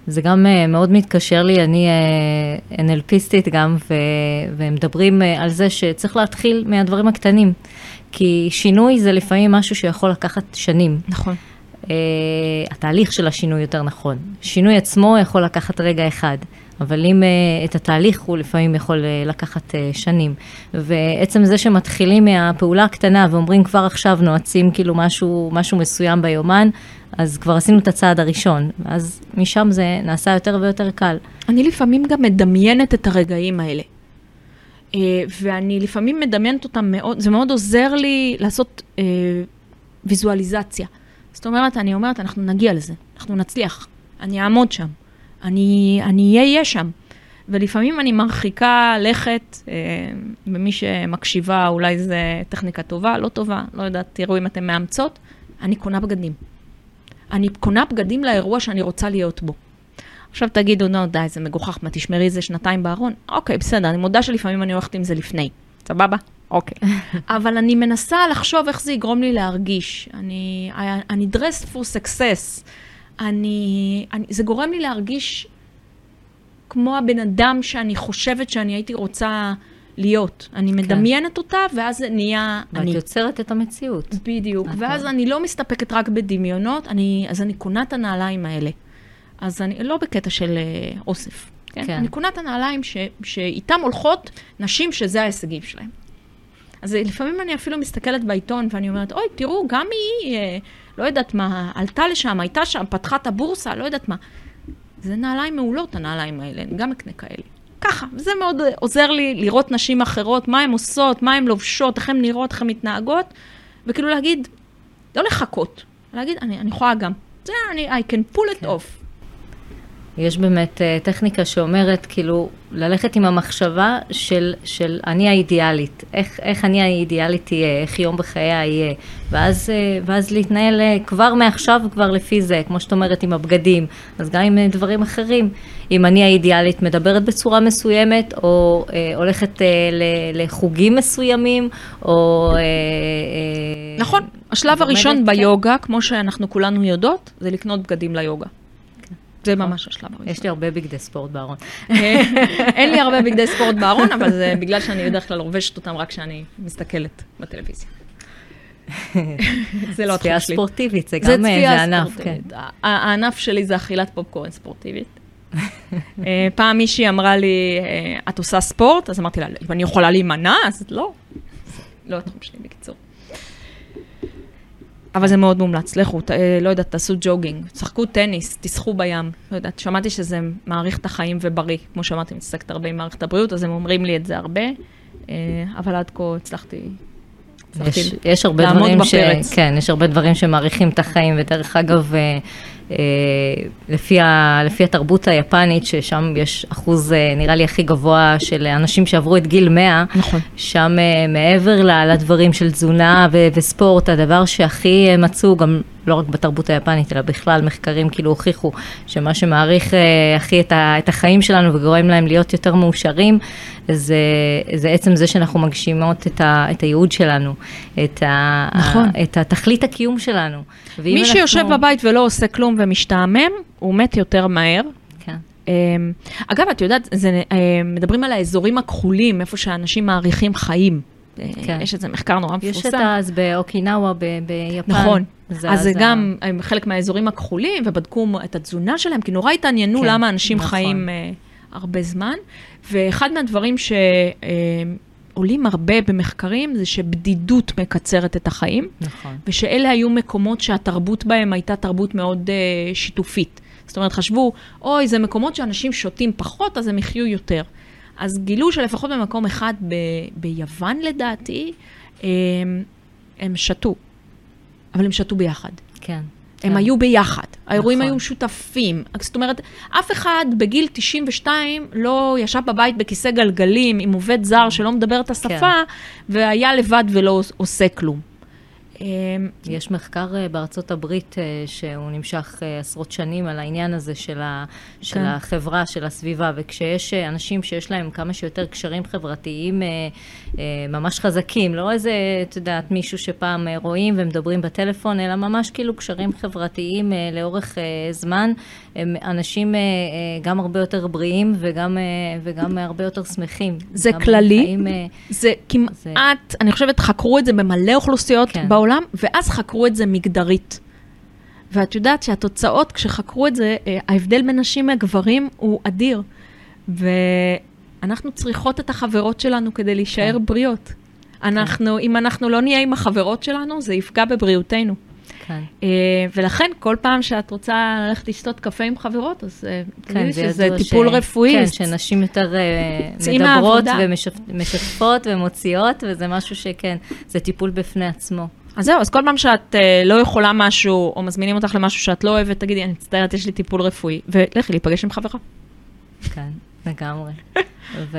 זה גם uh, מאוד מתקשר לי, אני uh, NLPיסטית גם, ו- והם מדברים uh, על זה שצריך להתחיל מהדברים הקטנים. כי שינוי זה לפעמים משהו שיכול לקחת שנים. נכון. Uh, התהליך של השינוי יותר נכון. שינוי עצמו יכול לקחת רגע אחד, אבל אם uh, את התהליך הוא לפעמים יכול uh, לקחת uh, שנים. ועצם זה שמתחילים מהפעולה הקטנה ואומרים כבר עכשיו נועצים כאילו משהו, משהו מסוים ביומן, אז כבר עשינו את הצעד הראשון, ואז משם זה נעשה יותר ויותר קל. אני לפעמים גם מדמיינת את הרגעים האלה. אה, ואני לפעמים מדמיינת אותם מאוד, זה מאוד עוזר לי לעשות אה, ויזואליזציה. זאת אומרת, אני אומרת, אנחנו נגיע לזה, אנחנו נצליח, אני אעמוד שם, אני אני אהיה שם. ולפעמים אני מרחיקה לכת, אה, ומי שמקשיבה, אולי זו טכניקה טובה, לא טובה, לא יודעת, תראו אם אתן מאמצות, אני קונה בגדים. אני קונה בגדים לאירוע שאני רוצה להיות בו. עכשיו תגידו, נו, די, זה מגוחך, מה, תשמרי איזה שנתיים בארון? אוקיי, בסדר, אני מודה שלפעמים אני הולכת עם זה לפני. סבבה? אוקיי. אבל אני מנסה לחשוב איך זה יגרום לי להרגיש. אני, אני dressed for success. אני, אני, זה גורם לי להרגיש כמו הבן אדם שאני חושבת שאני הייתי רוצה להיות. אני כן. מדמיינת אותה, ואז זה נהיה ואת אני. יוצרת את המציאות. בדיוק, נכון. ואז אני לא מסתפקת רק בדמיונות, אני, אז אני קונה את הנעליים האלה. אז אני לא בקטע של אה, אוסף, כן? כן. אני קונה את הנעליים ש, שאיתם הולכות נשים שזה ההישגים שלהם. אז אה, לפעמים אני אפילו מסתכלת בעיתון ואני אומרת, אוי, תראו, גם היא, אה, לא יודעת מה, עלתה לשם, הייתה שם, פתחה את הבורסה, לא יודעת מה. זה נעליים מעולות, הנעליים האלה, אני גם אקנה כאלה. ככה, וזה מאוד אה, עוזר לי לראות נשים אחרות, מה הן עושות, מה הן לובשות, איך הן נראות, איך הן מתנהגות, וכאילו להגיד, לא לחכות, להגיד, אני, אני יכולה גם. זה, אני, I can pull it כן. off. יש באמת אה, טכניקה שאומרת, כאילו, ללכת עם המחשבה של, של אני האידיאלית, איך, איך אני האידיאלית תהיה, איך יום בחייה יהיה, ואז, אה, ואז להתנהל אה, כבר מעכשיו, כבר לפי זה, כמו שאת אומרת, עם הבגדים, אז גם עם דברים אחרים. אם אני האידיאלית מדברת בצורה מסוימת, או אה, הולכת אה, ל- לחוגים מסוימים, או... אה, אה, נכון, השלב הראשון כן. ביוגה, כמו שאנחנו כולנו יודעות, זה לקנות בגדים ליוגה. זה ממש השלב הראשון. יש לי הרבה בגדי ספורט בארון. אין לי הרבה בגדי ספורט בארון, אבל זה בגלל שאני בדרך כלל לובשת אותם רק כשאני מסתכלת בטלוויזיה. זה לא התחום צפייה שלי. ספורטיבית, זה גם אה, צפייה ענף, כן. הענף שלי זה אכילת פופקורן ספורטיבית. אה, פעם מישהי אמרה לי, אה, את עושה ספורט? אז אמרתי לה, אם אני יכולה להימנע, אז לא. לא התחום שלי, בקיצור. אבל זה מאוד מומלץ, לכו, ת- אה, לא יודעת, תעשו ג'וגינג, תשחקו טניס, תשחו בים. לא יודעת, שמעתי שזה מאריך את החיים ובריא. כמו שאמרתי, מתעסקת הרבה עם מערכת הבריאות, אז הם אומרים לי את זה הרבה. אה, אבל עד כה הצלחתי... יש, יש הרבה דברים ש... כן, יש הרבה דברים שמאריכים את החיים, ודרך אגב, אה, לפי, ה, לפי התרבות היפנית, ששם יש אחוז, אה, נראה לי, הכי גבוה של אנשים שעברו את גיל 100, נכון. שם אה, מעבר לדברים של תזונה ו- וספורט, הדבר שהכי אה, מצאו, גם לא רק בתרבות היפנית, אלא בכלל, מחקרים כאילו הוכיחו שמה שמעריך אה, הכי את, ה- את החיים שלנו וגורם להם להיות יותר מאושרים, זה, זה עצם זה שאנחנו מגשימות את, ה- את הייעוד שלנו, את, ה- נכון. את התכלית הקיום שלנו. מי אנחנו- שיושב בבית ולא עושה כלום ומשתעמם, הוא מת יותר מהר. כן. אמ, אגב, את יודעת, זה, אמ, מדברים על האזורים הכחולים, איפה שאנשים מאריכים חיים. כן. כן. יש איזה מחקר נורא יש את מפורסם. אז באוקינאווה ב- ביפן. נכון. זה- אז זה גם הם חלק מהאזורים הכחולים, ובדקו את התזונה שלהם, כי נורא התעניינו כן, למה אנשים נכון. חיים אה, הרבה זמן. ואחד מהדברים שעולים הרבה במחקרים זה שבדידות מקצרת את החיים, נכון. ושאלה היו מקומות שהתרבות בהם הייתה תרבות מאוד uh, שיתופית. זאת אומרת, חשבו, אוי, זה מקומות שאנשים שותים פחות, אז הם יחיו יותר. אז גילו שלפחות במקום אחד ב- ביוון, לדעתי, הם, הם שתו, אבל הם שתו ביחד. כן. הם כן. היו ביחד, האירועים נכון. היו שותפים. זאת אומרת, אף אחד בגיל 92 לא ישב בבית בכיסא גלגלים עם עובד זר שלא מדבר את השפה, כן. והיה לבד ולא עושה כלום. אמ, יש מחקר אה, בארצות הברית אה, שהוא נמשך אה, עשרות שנים על העניין הזה של, ה, של כן. החברה, של הסביבה, וכשיש אנשים שיש להם כמה שיותר קשרים חברתיים ממש חזקים, לא איזה, את יודעת, מישהו שפעם רואים ומדברים בטלפון, אלא ממש כאילו קשרים חברתיים לאורך זמן, הם אנשים גם הרבה יותר בריאים וגם, וגם הרבה יותר שמחים. זה כללי? חיים, זה כמעט, אני חושבת, חקרו את זה במלא אוכלוסיות כן. בעולם, ואז חקרו את זה מגדרית. ואת יודעת שהתוצאות, כשחקרו את זה, אה, ההבדל בין נשים לגברים הוא אדיר. ואנחנו צריכות את החברות שלנו כדי להישאר כן. בריאות. אנחנו, אם אנחנו לא נהיה עם החברות שלנו, זה יפגע בבריאותנו. כן. אה, ולכן, כל פעם שאת רוצה ללכת לשתות קפה עם חברות, אז אה, זה שזה טיפול ש... רפואי. כן, שנשים יותר מדברות. ומשתפות ומוציאות, וזה משהו שכן, זה טיפול בפני עצמו. אז זהו, אז כל פעם שאת uh, לא יכולה משהו, או מזמינים אותך למשהו שאת לא אוהבת, תגידי, אני מצטערת, יש לי טיפול רפואי, ולכי להיפגש עם חברה. כן, לגמרי. ו,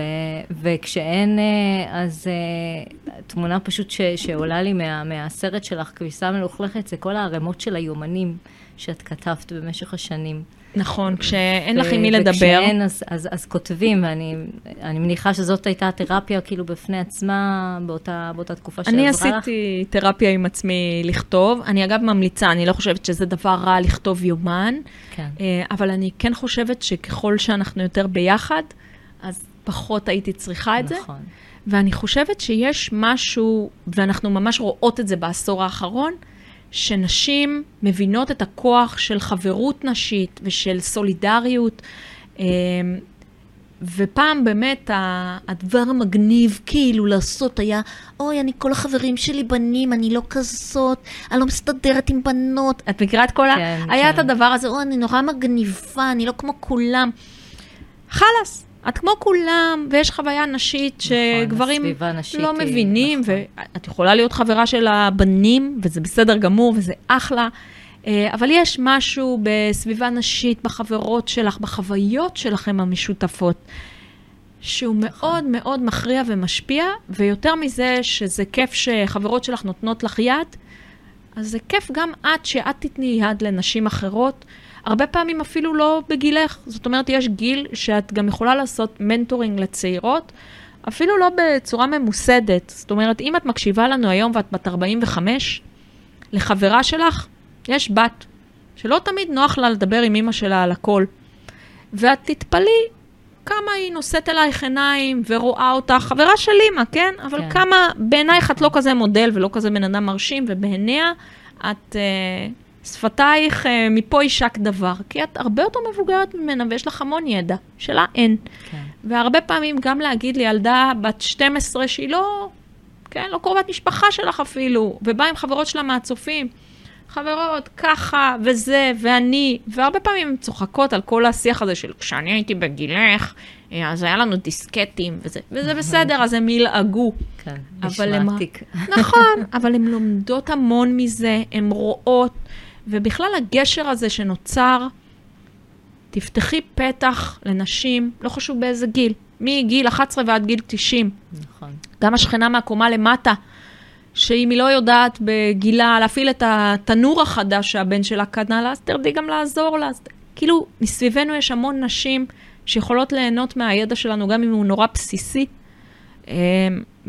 וכשאין, אה, אז אה, תמונה פשוט ש, שעולה לי מה, מהסרט שלך, כביסה מלוכלכת, זה כל הערימות של היומנים שאת כתבת במשך השנים. נכון, כשאין לך עם מי לדבר. וכשאין, אז, אז, אז כותבים, ואני אני מניחה שזאת הייתה תרפיה כאילו בפני עצמה באותה, באותה תקופה שעזרה אני לך. עשיתי תרפיה עם עצמי לכתוב. אני אגב ממליצה, אני לא חושבת שזה דבר רע לכתוב יומן, כן. אה, אבל אני כן חושבת שככל שאנחנו יותר ביחד, אז פחות הייתי צריכה את זה. נכון. ואני חושבת שיש משהו, ואנחנו ממש רואות את זה בעשור האחרון, שנשים מבינות את הכוח של חברות נשית ושל סולידריות. אמ, ופעם באמת הדבר המגניב כאילו לעשות היה, אוי, אני כל החברים שלי בנים, אני לא כזאת, אני לא מסתדרת עם בנות. את מכירה את כל ה... כן, היה את כן. הדבר הזה, אוי, אני נורא מגניבה, אני לא כמו כולם. חלאס, את כמו כולם, ויש חוויה נשית שגברים נכון, הנשית לא מבינים, נכון. ואת יכולה להיות חברה של הבנים, וזה בסדר גמור, וזה אחלה. אה, אבל יש משהו בסביבה נשית, בחברות שלך, בחוויות שלכם המשותפות, שהוא נכון. מאוד מאוד מכריע ומשפיע, ויותר מזה שזה כיף שחברות שלך נותנות לך יד, אז זה כיף גם את, שאת תתני יד לנשים אחרות, הרבה פעמים אפילו לא בגילך. זאת אומרת, יש גיל שאת גם יכולה לעשות מנטורינג לצעירות, אפילו לא בצורה ממוסדת. זאת אומרת, אם את מקשיבה לנו היום ואת בת 45, לחברה שלך יש בת, שלא תמיד נוח לה לדבר עם אימא שלה על הכל. ואת תתפלאי כמה היא נושאת אלייך עיניים ורואה אותך, חברה של אימא, כן? אבל כן. כמה, בעינייך את לא כזה מודל ולא כזה בן אדם מרשים, ובעיניה את, אה, שפתייך אה, מפה יישק דבר, כי את הרבה יותר מבוגרת ממנה ויש לך המון ידע, שלה אין. כן. והרבה פעמים גם להגיד לילדה בת 12 שהיא לא, כן, לא קרובת משפחה שלך אפילו, ובאה עם חברות שלה מהצופים. חברות, ככה, וזה, ואני, והרבה פעמים הן צוחקות על כל השיח הזה של כשאני הייתי בגילך, אה, אז היה לנו דיסקטים, וזה, וזה בסדר, אז הם ילעגו. כן, נשמע עתיק. נכון, אבל הן לומדות המון מזה, הן רואות, ובכלל הגשר הזה שנוצר, תפתחי פתח לנשים, לא חשוב באיזה גיל, מגיל 11 ועד גיל 90. נכון. גם השכנה מהקומה למטה, שאם היא לא יודעת בגילה להפעיל את התנור החדש שהבן שלה קנה לה, אז תרדי גם לעזור לה. אז, כאילו, מסביבנו יש המון נשים שיכולות ליהנות מהידע שלנו, גם אם הוא נורא בסיסי.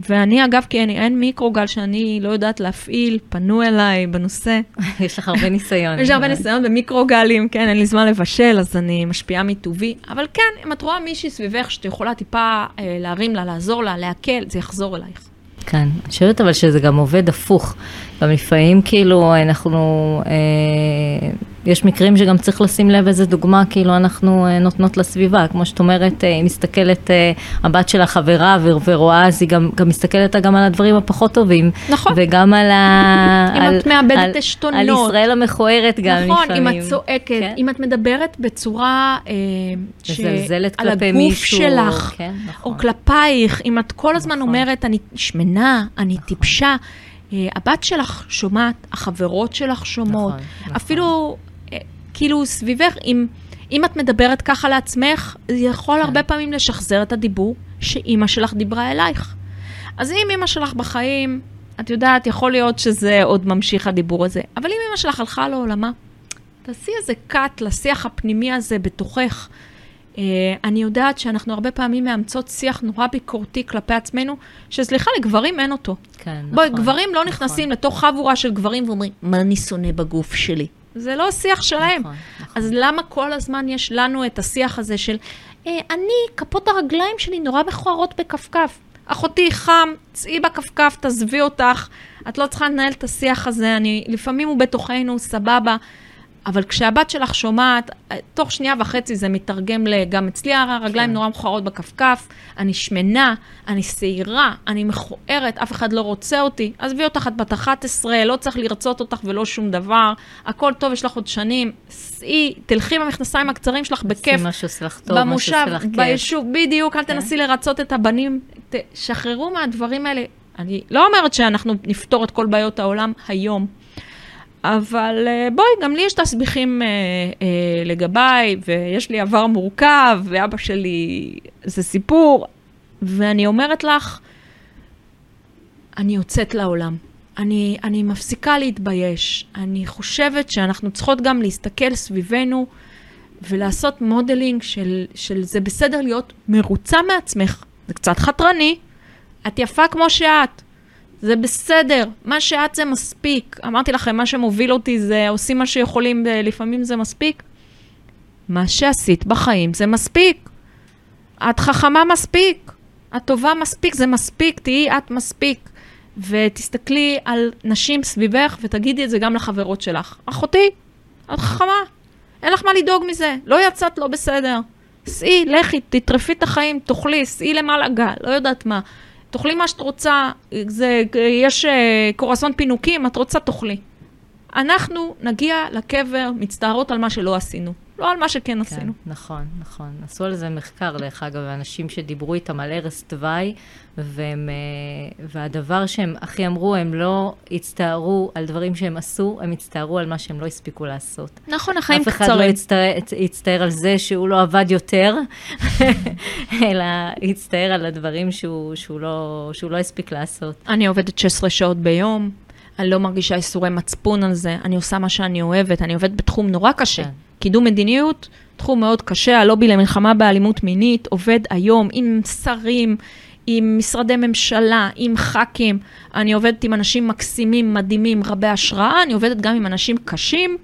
ואני, אגב, כי אין, אין מיקרוגל שאני לא יודעת להפעיל, פנו אליי בנושא. יש לך הרבה ניסיון. יש הרבה ניסיון במיקרוגלים, כן, אין לי זמן לבשל, אז אני משפיעה מטובי. אבל כן, אם את רואה מישהי סביבך שאת יכולה טיפה אה, להרים לה, לעזור לה, להקל, זה יחזור אלייך. כן, אני חושבת אבל שזה גם עובד הפוך. גם לפעמים כאילו אנחנו, אה, יש מקרים שגם צריך לשים לב איזה דוגמה כאילו אנחנו אה, נותנות לסביבה, כמו שאת אומרת, אה, היא מסתכלת, אה, הבת שלה חברה ורואה, אז היא גם, גם מסתכלת גם על הדברים הפחות טובים. נכון. וגם על ה... אם על, את מאבדת על, עשתונות. על ישראל המכוערת גם נכון, לפעמים. אם את צועקת, כן. אם את מדברת בצורה אה, ש... מזלזלת על כלפי הגוף מישהו, שלך, כן, נכון. או כלפייך, אם את כל הזמן נכון. אומרת, אני שמנה, אני טיפשה, אה, הבת שלך שומעת, החברות שלך שומעות, נכון, נכון. אפילו, אה, כאילו, סביבך, אם... אם את מדברת ככה לעצמך, זה יכול כן. הרבה פעמים לשחזר את הדיבור שאימא שלך דיברה אלייך. אז אם אימא שלך בחיים, את יודעת, יכול להיות שזה עוד ממשיך הדיבור הזה, אבל אם אימא שלך הלכה לעולמה, תעשי איזה cut לשיח הפנימי הזה בתוכך. Uh, אני יודעת שאנחנו הרבה פעמים מאמצות שיח נורא ביקורתי כלפי עצמנו, שסליחה, לגברים אין אותו. כן, בואי, נכון, גברים לא נכון. נכנסים לתוך חבורה של גברים ואומרים, מה אני שונא בגוף שלי? זה לא השיח שלהם. נכון, נכון. אז למה כל הזמן יש לנו את השיח הזה של, אה, אני, כפות הרגליים שלי נורא מכוערות בכפכף. אחותי, חם, צאי בכפכף, תעזבי אותך. את לא צריכה לנהל את השיח הזה, אני, לפעמים הוא בתוכנו, סבבה. אבל כשהבת שלך שומעת, אה, תוך שנייה וחצי זה מתרגם לגם אצלי הרגליים כן. נורא מכוערות בכפכף, אני שמנה, אני שעירה, אני מכוערת, אף אחד לא רוצה אותי. עזבי אותך, את בת 11, לא צריך לרצות אותך ולא שום דבר, הכל טוב, יש לך עוד שנים. סעי, תלכי עם המכנסיים הקצרים שלך בכיף. מה שעושה לך טוב, מה במושב, שעושה לך כיף. ביישוב, בדיוק, אל כן. תנסי לרצות את הבנים, תשחררו מהדברים האלה. אני לא אומרת שאנחנו נפתור את כל בעיות העולם היום, אבל אה, בואי, גם לי יש תסביכים אה, אה, לגביי, ויש לי עבר מורכב, ואבא שלי זה סיפור, ואני אומרת לך, אני יוצאת לעולם. אני, אני מפסיקה להתבייש. אני חושבת שאנחנו צריכות גם להסתכל סביבנו ולעשות modeling של, של זה בסדר להיות מרוצה מעצמך. זה קצת חתרני, את יפה כמו שאת. זה בסדר, מה שאת זה מספיק. אמרתי לכם, מה שמוביל אותי זה עושים מה שיכולים, ולפעמים זה מספיק. מה שעשית בחיים זה מספיק. את חכמה מספיק, את טובה מספיק, זה מספיק, תהיי את מספיק. ותסתכלי על נשים סביבך ותגידי את זה גם לחברות שלך. אחותי, את חכמה, אין לך מה לדאוג מזה, לא יצאת לא בסדר. סעי, לכי, תטרפי את החיים, תאכלי, סעי למעלה גל, לא יודעת מה. תאכלי מה שאת רוצה, זה, יש אה, קורסון פינוקים, את רוצה, תאכלי. אנחנו נגיע לקבר מצטערות על מה שלא עשינו, לא על מה שכן כן, עשינו. נכון, נכון. עשו על זה מחקר, דרך אגב, אנשים שדיברו איתם על ערש דווי, והם, אה, והדבר שהם הכי אמרו, הם לא הצטערו על דברים שהם עשו, הם הצטערו על מה שהם לא הספיקו לעשות. נכון, החיים אף אחד לא קצרים. הצטער, הצטער על זה שהוא לא עבד יותר, אלא הצטער על הדברים שהוא, שהוא, לא, שהוא לא הספיק לעשות. אני עובדת 16 שעות ביום, אני לא מרגישה איסורי מצפון על זה, אני עושה מה שאני אוהבת, אני עובדת בתחום נורא קשה. כן. קידום מדיניות, תחום מאוד קשה, הלובי למלחמה באלימות מינית, עובד היום עם שרים, עם משרדי ממשלה, עם ח"כים. אני עובדת עם אנשים מקסימים, מדהימים, רבי השראה, אני עובדת גם עם אנשים קשים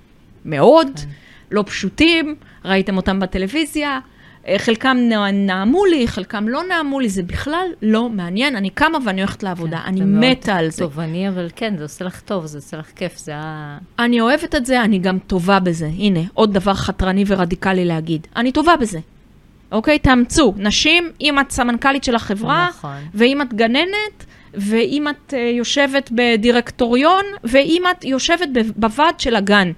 מאוד, כן. לא פשוטים, ראיתם אותם בטלוויזיה. אה, חלקם נע- נעמו לי, חלקם לא נעמו לי, זה בכלל לא מעניין. אני קמה ואני הולכת לעבודה, אני כן, מאוד מתה על זה. תובעני, אבל כן, זה עושה לך טוב, זה עושה לך כיף, זה ה... אני אוהבת את זה, אני גם טובה בזה. הנה, עוד דבר חתרני ורדיקלי להגיד. אני טובה בזה. אוקיי? תאמצו. נשים, אם את סמנכ"לית של החברה, נכון. ואם את גננת, ואם את uh, יושבת בדירקטוריון, ואם את יושבת בוועד של הגן.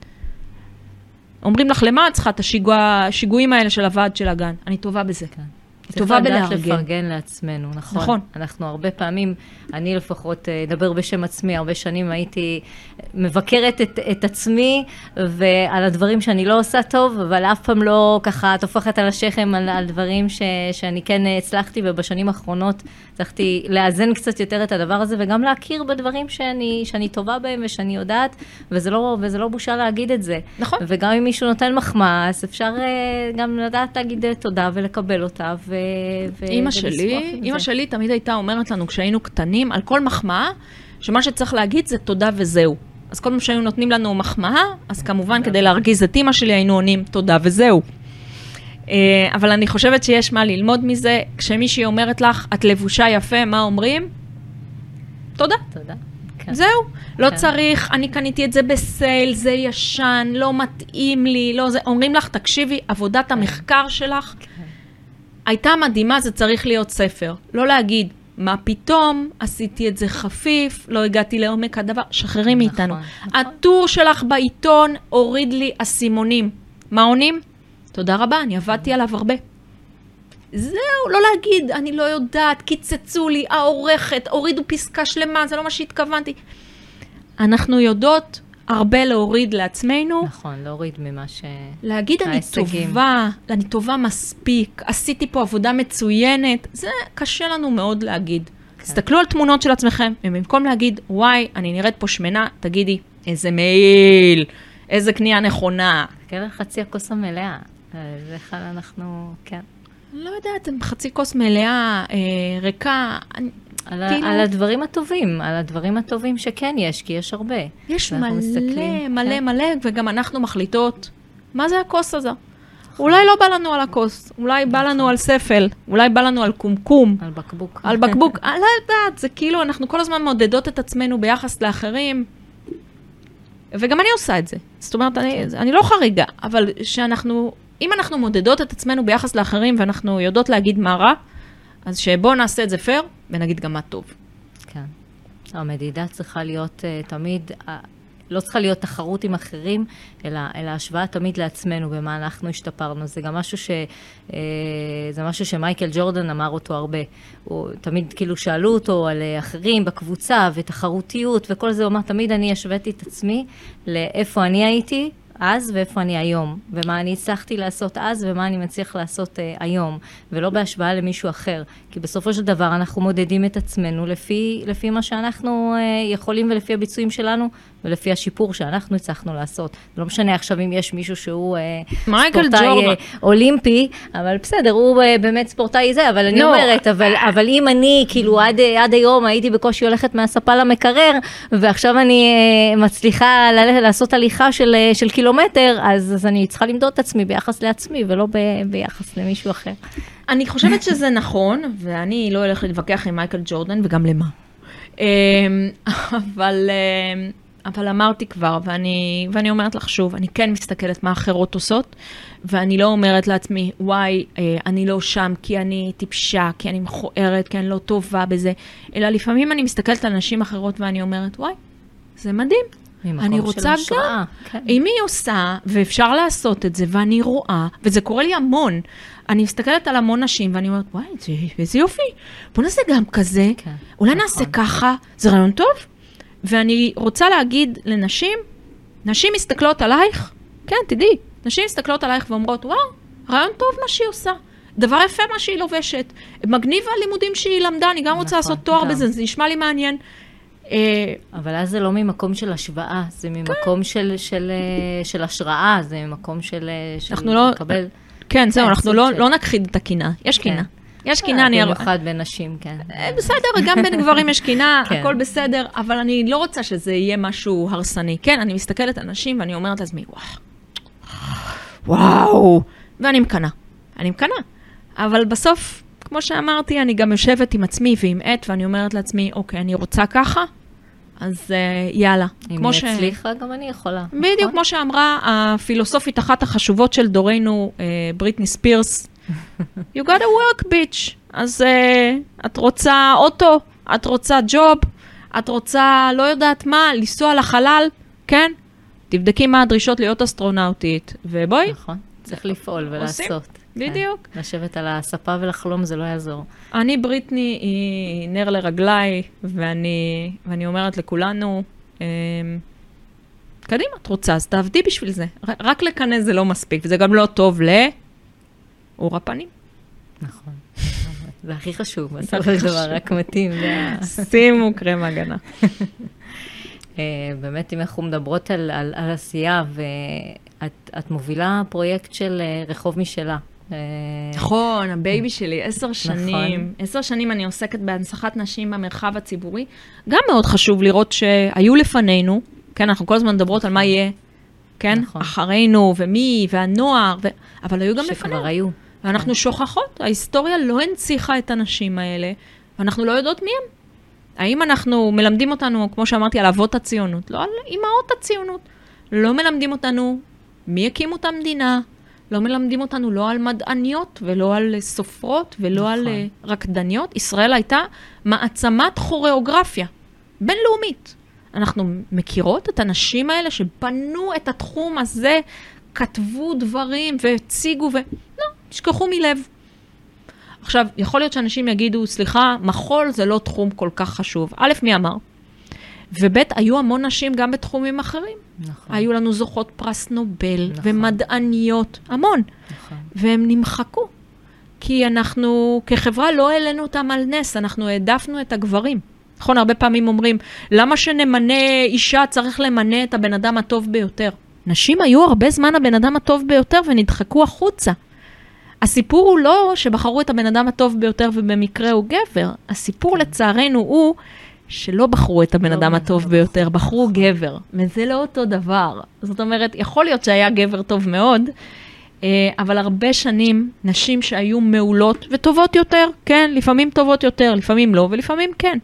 אומרים לך, למה את צריכה את השיגוע- השיגועים האלה של הוועד של הגן? אני טובה בזה. כן. היא צריך טובה לדעת בלארגן. לפרגן לעצמנו, נכון. נכון. אנחנו הרבה פעמים, אני לפחות אה, אדבר בשם עצמי, הרבה שנים הייתי מבקרת את, את עצמי ועל הדברים שאני לא עושה טוב, אבל אף פעם לא ככה טופחת על השכם על, על דברים ש, שאני כן הצלחתי, ובשנים האחרונות הצלחתי לאזן קצת יותר את הדבר הזה, וגם להכיר בדברים שאני, שאני טובה בהם ושאני יודעת, וזה לא, וזה לא בושה להגיד את זה. נכון. וגם אם מישהו נותן מחמאה, אז אפשר אה, גם לדעת להגיד אה, תודה ולקבל אותה, ו... ו- אימא שלי, אימא. שלי תמיד הייתה אומרת לנו כשהיינו קטנים, על כל מחמאה, שמה שצריך להגיד זה תודה וזהו. אז כל פעם שהיו נותנים לנו מחמאה, אז כמובן כדי להרגיז את אימא שלי היינו עונים תודה וזהו. אה, אבל אני חושבת שיש מה ללמוד מזה. כשמישהי אומרת לך, את לבושה יפה, מה אומרים? תודה. תודה. כן. כן. זהו, לא כן. צריך, אני קניתי את זה בסייל, זה ישן, לא מתאים לי, לא זה. אומרים לך, תקשיבי, עבודת המחקר שלך. הייתה מדהימה, זה צריך להיות ספר. לא להגיד, מה פתאום, עשיתי את זה חפיף, לא הגעתי לעומק הדבר, שחררי מאיתנו. נכון. הטור שלך בעיתון הוריד לי אסימונים. מה עונים? תודה רבה, אני עבדתי עליו הרבה. זהו, לא להגיד, אני לא יודעת, קיצצו לי, העורכת, הורידו פסקה שלמה, זה לא מה שהתכוונתי. אנחנו יודעות הרבה להוריד לעצמנו, נכון, להוריד ממה ש... להגיד אני ההישגים. טובה, אני טובה מספיק, עשיתי פה עבודה מצוינת, זה קשה לנו מאוד להגיד. כן. תסתכלו על תמונות של עצמכם, ובמקום להגיד, וואי, אני נראית פה שמנה, תגידי, איזה מעיל, איזה קנייה נכונה. כן, על חצי הכוס המלאה. אה, זה אחד אנחנו, כן. לא יודעת, חצי כוס מלאה, אה, ריקה, אני, על, כאילו- על הדברים הטובים, על הדברים הטובים שכן יש, כי יש הרבה. יש מלא, מסתכלים, מלא, כן. מלא, וגם אנחנו מחליטות, מה זה הכוס הזה? אולי לא בא לנו על הכוס, אולי בא לנו על ספל, אולי בא לנו על קומקום, על בקבוק. על בקבוק, אני לא יודעת, זה כאילו, אנחנו כל הזמן מעודדות את עצמנו ביחס לאחרים, וגם אני עושה את זה. זאת אומרת, אני, אני לא חריגה, אבל שאנחנו, אם אנחנו מודדות את עצמנו ביחס לאחרים ואנחנו יודעות להגיד מה רע, אז שבואו נעשה את זה פייר, ונגיד גם מה טוב. כן. המדידה צריכה להיות uh, תמיד, uh, לא צריכה להיות תחרות עם אחרים, אלא, אלא השוואה תמיד לעצמנו, במה אנחנו השתפרנו. זה גם משהו ש... Uh, זה משהו שמייקל ג'ורדן אמר אותו הרבה. הוא תמיד כאילו שאלו אותו על uh, אחרים בקבוצה ותחרותיות וכל זה, הוא אמר, תמיד אני השוויתי את עצמי לאיפה אני הייתי. אז ואיפה אני היום, ומה אני הצלחתי לעשות אז ומה אני מצליח לעשות uh, היום, ולא בהשוואה למישהו אחר. כי בסופו של דבר אנחנו מודדים את עצמנו לפי, לפי מה שאנחנו uh, יכולים ולפי הביצועים שלנו ולפי השיפור שאנחנו הצלחנו לעשות. לא משנה עכשיו אם יש מישהו שהוא uh, ספורטאי uh, אולימפי, אבל בסדר, הוא uh, באמת ספורטאי זה, אבל אני לא. אומרת, אבל, אבל אם אני כאילו עד, עד היום הייתי בקושי הולכת מהספה למקרר, ועכשיו אני uh, מצליחה לעשות הליכה של, uh, של קילומטר, אז, אז אני צריכה למדוד את עצמי ביחס לעצמי ולא ב, ביחס למישהו אחר. אני חושבת שזה נכון, ואני לא הולכת להתווכח עם מייקל ג'ורדן, וגם למה. אמ, אבל, אמ, אבל אמרתי כבר, ואני, ואני אומרת לך שוב, אני כן מסתכלת מה אחרות עושות, ואני לא אומרת לעצמי, וואי, אה, אני לא שם כי אני טיפשה, כי אני מכוערת, כי אני לא טובה בזה, אלא לפעמים אני מסתכלת על נשים אחרות ואני אומרת, וואי, זה מדהים. ממקום אני של רוצה השראה, גם. כן. אם היא עושה, ואפשר לעשות את זה, ואני רואה, וזה קורה לי המון, אני מסתכלת על המון נשים, ואני אומרת, וואי, זה, איזה יופי, בוא נעשה גם כזה, כן, אולי נכון. נעשה ככה, זה רעיון טוב. ואני רוצה להגיד לנשים, נשים מסתכלות עלייך, כן, תדעי, נשים מסתכלות עלייך ואומרות, וואו, רעיון טוב מה שהיא עושה. דבר יפה מה שהיא לובשת. מגניב הלימודים שהיא למדה, אני גם רוצה נכון, לעשות תואר גם. בזה, זה נשמע לי מעניין. אה, אבל אז זה לא ממקום של השוואה, זה ממקום של, של, אה, של השראה, זה ממקום של, אה, של אנחנו לא- לקבל... כן, זהו, כן, אנחנו לא, של- לא נכחיד את הקינה. יש קינה. יש קינה, אני... במיוחד בין נשים, כן. בסדר, גם בין גברים יש קינה, כן. הכל בסדר, אבל אני לא רוצה שזה יהיה משהו הרסני. כן, אני מסתכלת על נשים ואני אומרת לעצמי, וואו, וואו, ואני מקנאה. אני מקנאה. אבל בסוף, כמו שאמרתי, אני גם יושבת עם עצמי ועם עט, ואני אומרת לעצמי, אוקיי, אני רוצה ככה, אז אה, יאללה. אם כמו היא ש- הצליחה, גם אני יכולה. בדיוק נכון? כמו שאמרה הפילוסופית אחת החשובות של דורנו, אה, בריטני ספירס, you gotta work bitch. אז uh, את רוצה אוטו, את רוצה ג'וב, את רוצה לא יודעת מה, לנסוע לחלל, כן? תבדקי מה הדרישות להיות אסטרונאוטית, ובואי, נכון, צריך לפעול עושים. ולעשות. בדיוק. כן. לשבת על הספה ולחלום זה לא יעזור. אני בריטני היא נר לרגליי, ואני, ואני אומרת לכולנו, אמ, קדימה, את רוצה, אז תעבדי בשביל זה. רק לקנא זה לא מספיק, וזה גם לא טוב לאור הפנים. נכון. זה הכי חשוב, בסופו של דבר, רק מתאים. שימו קרם הגנה. אה, באמת, אם אנחנו מדברות על, על, על עשייה, ואת את מובילה פרויקט של אה, רחוב משלה. אה, נכון, ה baby שלי, עשר שנים. נכון. עשר שנים אני עוסקת בהנצחת נשים במרחב הציבורי. גם מאוד חשוב לראות שהיו לפנינו, כן, אנחנו כל הזמן מדברות על מה יהיה, כן, נכון. אחרינו, ומי, והנוער, ו... אבל היו גם לפנינו. שכבר היו. ואנחנו שוכחות, ההיסטוריה לא הנציחה את הנשים האלה, ואנחנו לא יודעות מי הם. האם אנחנו מלמדים אותנו, כמו שאמרתי, על אבות הציונות, לא על אימהות הציונות. לא מלמדים אותנו מי הקימו את המדינה, לא מלמדים אותנו לא על מדעניות ולא על סופרות ולא נכון. על uh, רקדניות. ישראל הייתה מעצמת כוריאוגרפיה בינלאומית. אנחנו מכירות את הנשים האלה שבנו את התחום הזה, כתבו דברים והציגו ו... לא, תשכחו מלב. עכשיו, יכול להיות שאנשים יגידו, סליחה, מחול זה לא תחום כל כך חשוב. א', מי אמר? וב', היו המון נשים גם בתחומים אחרים. נכון. היו לנו זוכות פרס נובל, נכון. ומדעניות, המון. נכון. והם נמחקו. כי אנחנו כחברה לא העלינו אותם על נס, אנחנו העדפנו את הגברים. נכון, הרבה פעמים אומרים, למה שנמנה אישה צריך למנה את הבן אדם הטוב ביותר? נשים היו הרבה זמן הבן אדם הטוב ביותר ונדחקו החוצה. הסיפור הוא לא שבחרו את הבן אדם הטוב ביותר ובמקרה הוא גבר, הסיפור לצערנו הוא שלא בחרו את הבן לא אדם הטוב לא ביותר, בחרו גבר, וזה לא אותו דבר. זאת אומרת, יכול להיות שהיה גבר טוב מאוד, אה, אבל הרבה שנים, נשים שהיו מעולות וטובות יותר, כן, לפעמים טובות יותר, לפעמים לא, ולפעמים כן.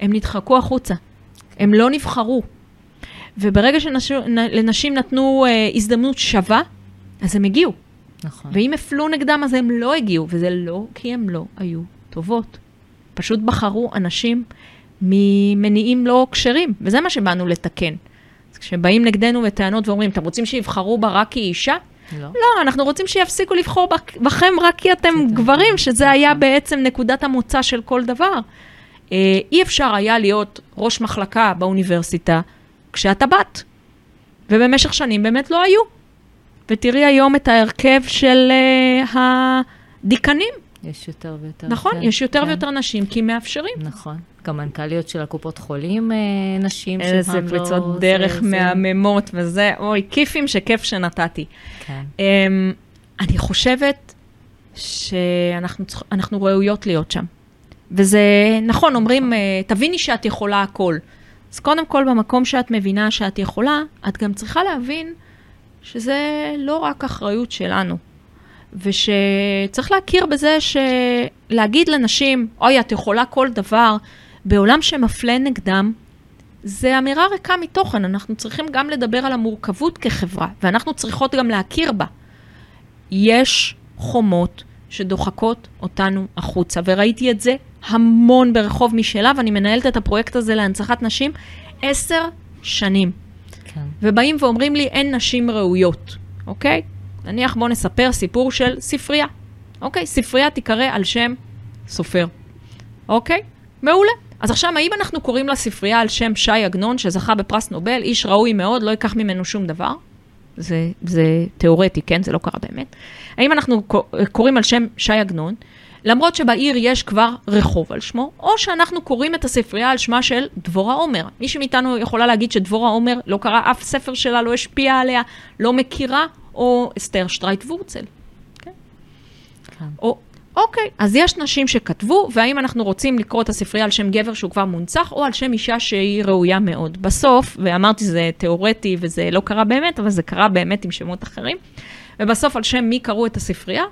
הם נדחקו החוצה, הם לא נבחרו. וברגע שלנשים נתנו אה, הזדמנות שווה, אז הם הגיעו. נכון. ואם הפלו נגדם, אז הם לא הגיעו, וזה לא כי הם לא היו טובות. פשוט בחרו אנשים ממניעים לא כשרים, וזה מה שבאנו לתקן. אז כשבאים נגדנו בטענות ואומרים, אתם רוצים שיבחרו בה רק כאישה? לא. לא, אנחנו רוצים שיפסיקו לבחור בכם רק כי אתם גברים, שזה היה נכון. בעצם נקודת המוצא של כל דבר. אה, אי אפשר היה להיות ראש מחלקה באוניברסיטה כשאתה בת, ובמשך שנים באמת לא היו. ותראי היום את ההרכב של uh, הדיקנים. יש יותר ויותר. נכון, כן, יש יותר כן. ויותר נשים, כי מאפשרים. נכון. גם מנכ"ליות של הקופות חולים, אה, נשים שפעם לא... איזה פריצות דרך זה, מהממות זה... וזה, אוי, כיפים שכיף שנתתי. כן. Um, אני חושבת שאנחנו ראויות להיות שם. וזה נכון, אומרים, נכון. אה, תביני שאת יכולה הכל. אז קודם כל, במקום שאת מבינה שאת יכולה, את גם צריכה להבין שזה לא רק אחריות שלנו. ושצריך להכיר בזה שלהגיד לנשים, אוי, את יכולה כל דבר, בעולם שמפלה נגדם, זה אמירה ריקה מתוכן. אנחנו צריכים גם לדבר על המורכבות כחברה, ואנחנו צריכות גם להכיר בה. יש חומות שדוחקות אותנו החוצה, וראיתי את זה המון ברחוב משלה, ואני מנהלת את הפרויקט הזה להנצחת נשים עשר שנים. כן. ובאים ואומרים לי, אין נשים ראויות, אוקיי? נניח בואו נספר סיפור של ספרייה, אוקיי? ספרייה תיקרא על שם סופר, אוקיי? מעולה. אז עכשיו, האם אנחנו קוראים לספרייה על שם שי עגנון, שזכה בפרס נובל, איש ראוי מאוד, לא ייקח ממנו שום דבר? זה, זה תיאורטי, כן? זה לא קרה באמת. האם אנחנו קוראים על שם שי עגנון, למרות שבעיר יש כבר רחוב על שמו, או שאנחנו קוראים את הספרייה על שמה של דבורה עומר. מישהו מאיתנו יכולה להגיד שדבורה עומר לא קרא אף ספר שלה, לא השפיע עליה, לא מכירה, או אסתר שטרייט וורצל. כן? כן. או, אוקיי, אז יש נשים שכתבו, והאם אנחנו רוצים לקרוא את הספרייה על שם גבר שהוא כבר מונצח, או על שם אישה שהיא ראויה מאוד. בסוף, ואמרתי זה תיאורטי וזה לא קרה באמת, אבל זה קרה באמת עם שמות אחרים, ובסוף על שם מי קראו את הספרייה?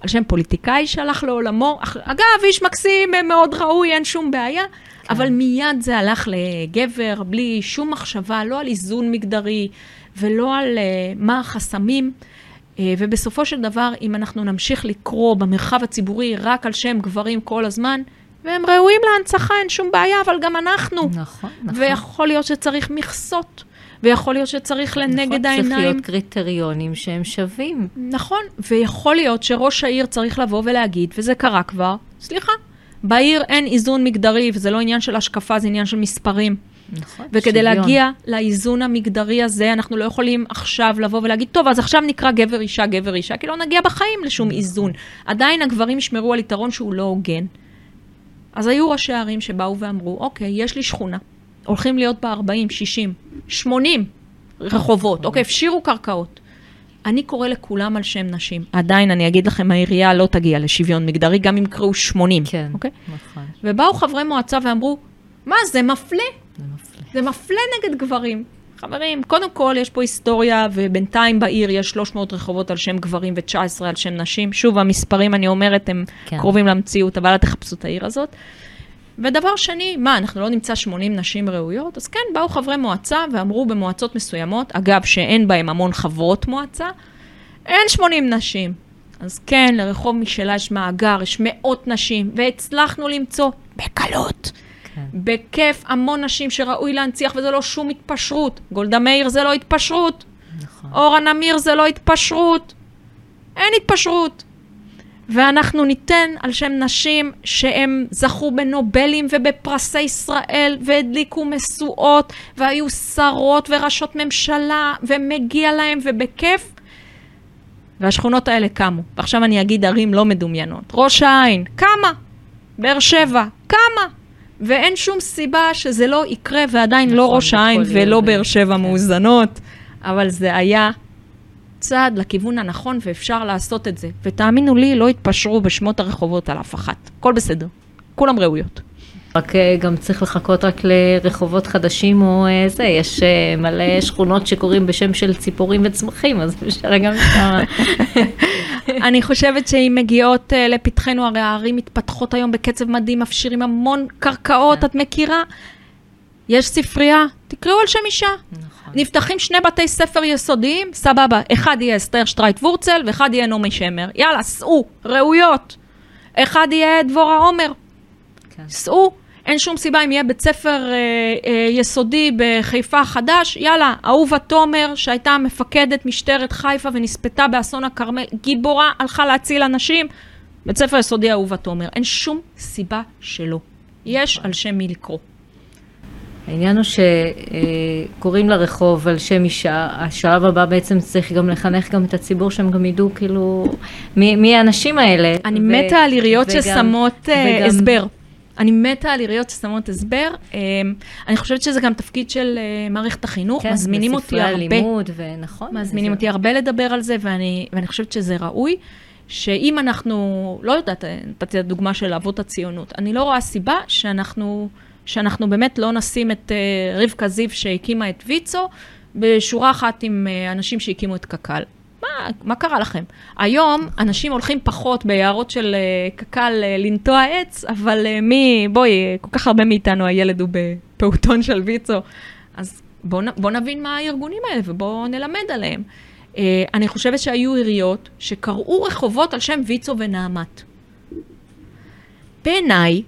על שם פוליטיקאי שהלך לעולמו. אגב, איש מקסים, מאוד ראוי, אין שום בעיה, כן. אבל מיד זה הלך לגבר, בלי שום מחשבה, לא על איזון מגדרי ולא על uh, מה החסמים. Uh, ובסופו של דבר, אם אנחנו נמשיך לקרוא במרחב הציבורי רק על שם גברים כל הזמן, והם ראויים להנצחה, אין שום בעיה, אבל גם אנחנו. נכון, נכון. ויכול להיות שצריך מכסות. ויכול להיות שצריך לנגד נכון, העיניים... צריך להיות קריטריונים שהם שווים. נכון, ויכול להיות שראש העיר צריך לבוא ולהגיד, וזה קרה כבר, סליחה, בעיר אין איזון מגדרי, וזה לא עניין של השקפה, זה עניין של מספרים. נכון, וכדי שוויון. להגיע לאיזון המגדרי הזה, אנחנו לא יכולים עכשיו לבוא ולהגיד, טוב, אז עכשיו נקרא גבר אישה, גבר אישה, כי לא נגיע בחיים לשום נכון. איזון. עדיין הגברים ישמרו על יתרון שהוא לא הוגן. אז היו ראשי ערים שבאו ואמרו, אוקיי, יש לי שכונה, הולכים להיות בה 40, 60, 80 רחובות, אוקיי, הפשירו קרקעות. אני קורא לכולם על שם נשים. עדיין, אני אגיד לכם, העירייה לא תגיע לשוויון מגדרי, גם אם יקראו 80. כן, אוקיי? נכון. ובאו חברי מועצה ואמרו, מה, זה מפלה. זה מפלה. זה מפלה נגד גברים. חברים, קודם כל, יש פה היסטוריה, ובינתיים בעיר יש 300 רחובות על שם גברים ו-19 על שם נשים. שוב, המספרים, אני אומרת, הם כן. קרובים למציאות, אבל אל תחפשו את העיר הזאת. ודבר שני, מה, אנחנו לא נמצא 80 נשים ראויות? אז כן, באו חברי מועצה ואמרו במועצות מסוימות, אגב, שאין בהם המון חברות מועצה, אין 80 נשים. אז כן, לרחוב משלה יש מאגר, יש מאות נשים, והצלחנו למצוא בקלות. כן. בכיף, המון נשים שראוי להנציח, וזה לא שום התפשרות. גולדה מאיר זה לא התפשרות. נכון. אורה נמיר זה לא התפשרות. אין התפשרות. ואנחנו ניתן על שם נשים שהם זכו בנובלים ובפרסי ישראל והדליקו משואות והיו שרות וראשות ממשלה ומגיע להם ובכיף. והשכונות האלה קמו. ועכשיו אני אגיד ערים לא מדומיינות. ראש העין, כמה? באר שבע, כמה? ואין שום סיבה שזה לא יקרה, ועדיין לא נכון, לא ראש העין ולא באר שבע כן. מאוזנות, אבל זה היה צעד לכיוון הנכון ואפשר לעשות את זה. ותאמינו לי, לא יתפשרו בשמות הרחובות על אף אחת. הכל בסדר. כולם ראויות. רק אה, גם צריך לחכות רק לרחובות חדשים או אה, זה, יש אה, מלא שכונות שקוראים בשם של ציפורים וצמחים, אז אפשר גם שם. אני חושבת שאם מגיעות לפתחנו, הרי הערים מתפתחות היום בקצב מדהים, מפשירים המון קרקעות, כן. את מכירה? יש ספרייה, תקראו על שם אישה. נכון. נפתחים שני בתי ספר יסודיים, סבבה, אחד יהיה אסתר שטרייט וורצל ואחד יהיה נעמי שמר. יאללה, סעו, ראויות. אחד יהיה דבורה עומר. כן. סעו, אין שום סיבה אם יהיה בית ספר אה, אה, יסודי בחיפה חדש, יאללה, אהובה תומר, שהייתה מפקדת משטרת חיפה ונספתה באסון הכרמל, גיבורה, הלכה להציל אנשים, בית ספר יסודי אהובה תומר. אין שום סיבה שלא. יש נכון. על שם מי לקרוא. העניין הוא שקוראים לרחוב על שם אישה, השלב הבא בעצם צריך גם לחנך גם את הציבור שהם גם ידעו כאילו מי, מי האנשים האלה. אני ו- מתה על עיריות וגם, ששמות uh, וגם... הסבר. אני מתה על עיריות ששמות הסבר. Um, אני חושבת שזה גם תפקיד של uh, מערכת החינוך, כן, מזמינים אותי הרבה. לימוד, ונכון. מזמינים אותי הרבה לדבר על זה, ואני, ואני חושבת שזה ראוי. שאם אנחנו, לא יודעת, נתתי את הדוגמה של אבות הציונות, אני לא רואה סיבה שאנחנו... שאנחנו באמת לא נשים את uh, רבקה זיו שהקימה את ויצו בשורה אחת עם uh, אנשים שהקימו את קק"ל. מה, מה קרה לכם? היום אנשים הולכים פחות ביערות של uh, קק"ל לנטוע עץ, אבל מי, בואי, כל כך הרבה מאיתנו הילד הוא בפעוטון של ויצו, אז בואו בוא נבין מה הארגונים האלה ובואו נלמד עליהם. אני חושבת שהיו עיריות שקראו רחובות על שם ויצו ונעמת. בעיניי,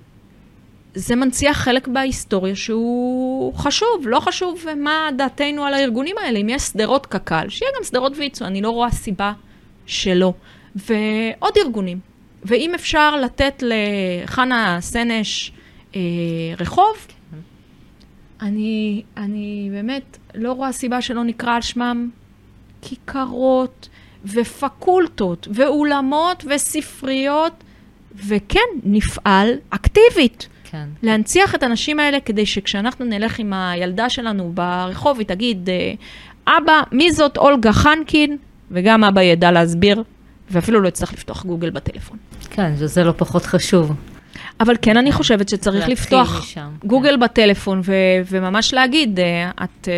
זה מנציח חלק בהיסטוריה שהוא חשוב, לא חשוב מה דעתנו על הארגונים האלה. אם יש שדרות קק"ל, שיהיה גם שדרות ויצו, אני לא רואה סיבה שלא. ועוד ארגונים. ואם אפשר לתת לחנה סנש אה, רחוב, אני, אני באמת לא רואה סיבה שלא נקרא על שמם כיכרות ופקולטות ואולמות וספריות, וכן, נפעל אקטיבית. כן. להנציח את הנשים האלה כדי שכשאנחנו נלך עם הילדה שלנו ברחוב, היא תגיד, אה, אבא, מי זאת אולגה חנקין? וגם אבא ידע להסביר, ואפילו לא יצטרך לפתוח גוגל בטלפון. כן, שזה לא פחות חשוב. אבל כן, אני חושבת שצריך לפתוח משם, גוגל כן. בטלפון ו- וממש להגיד, אה, את אה,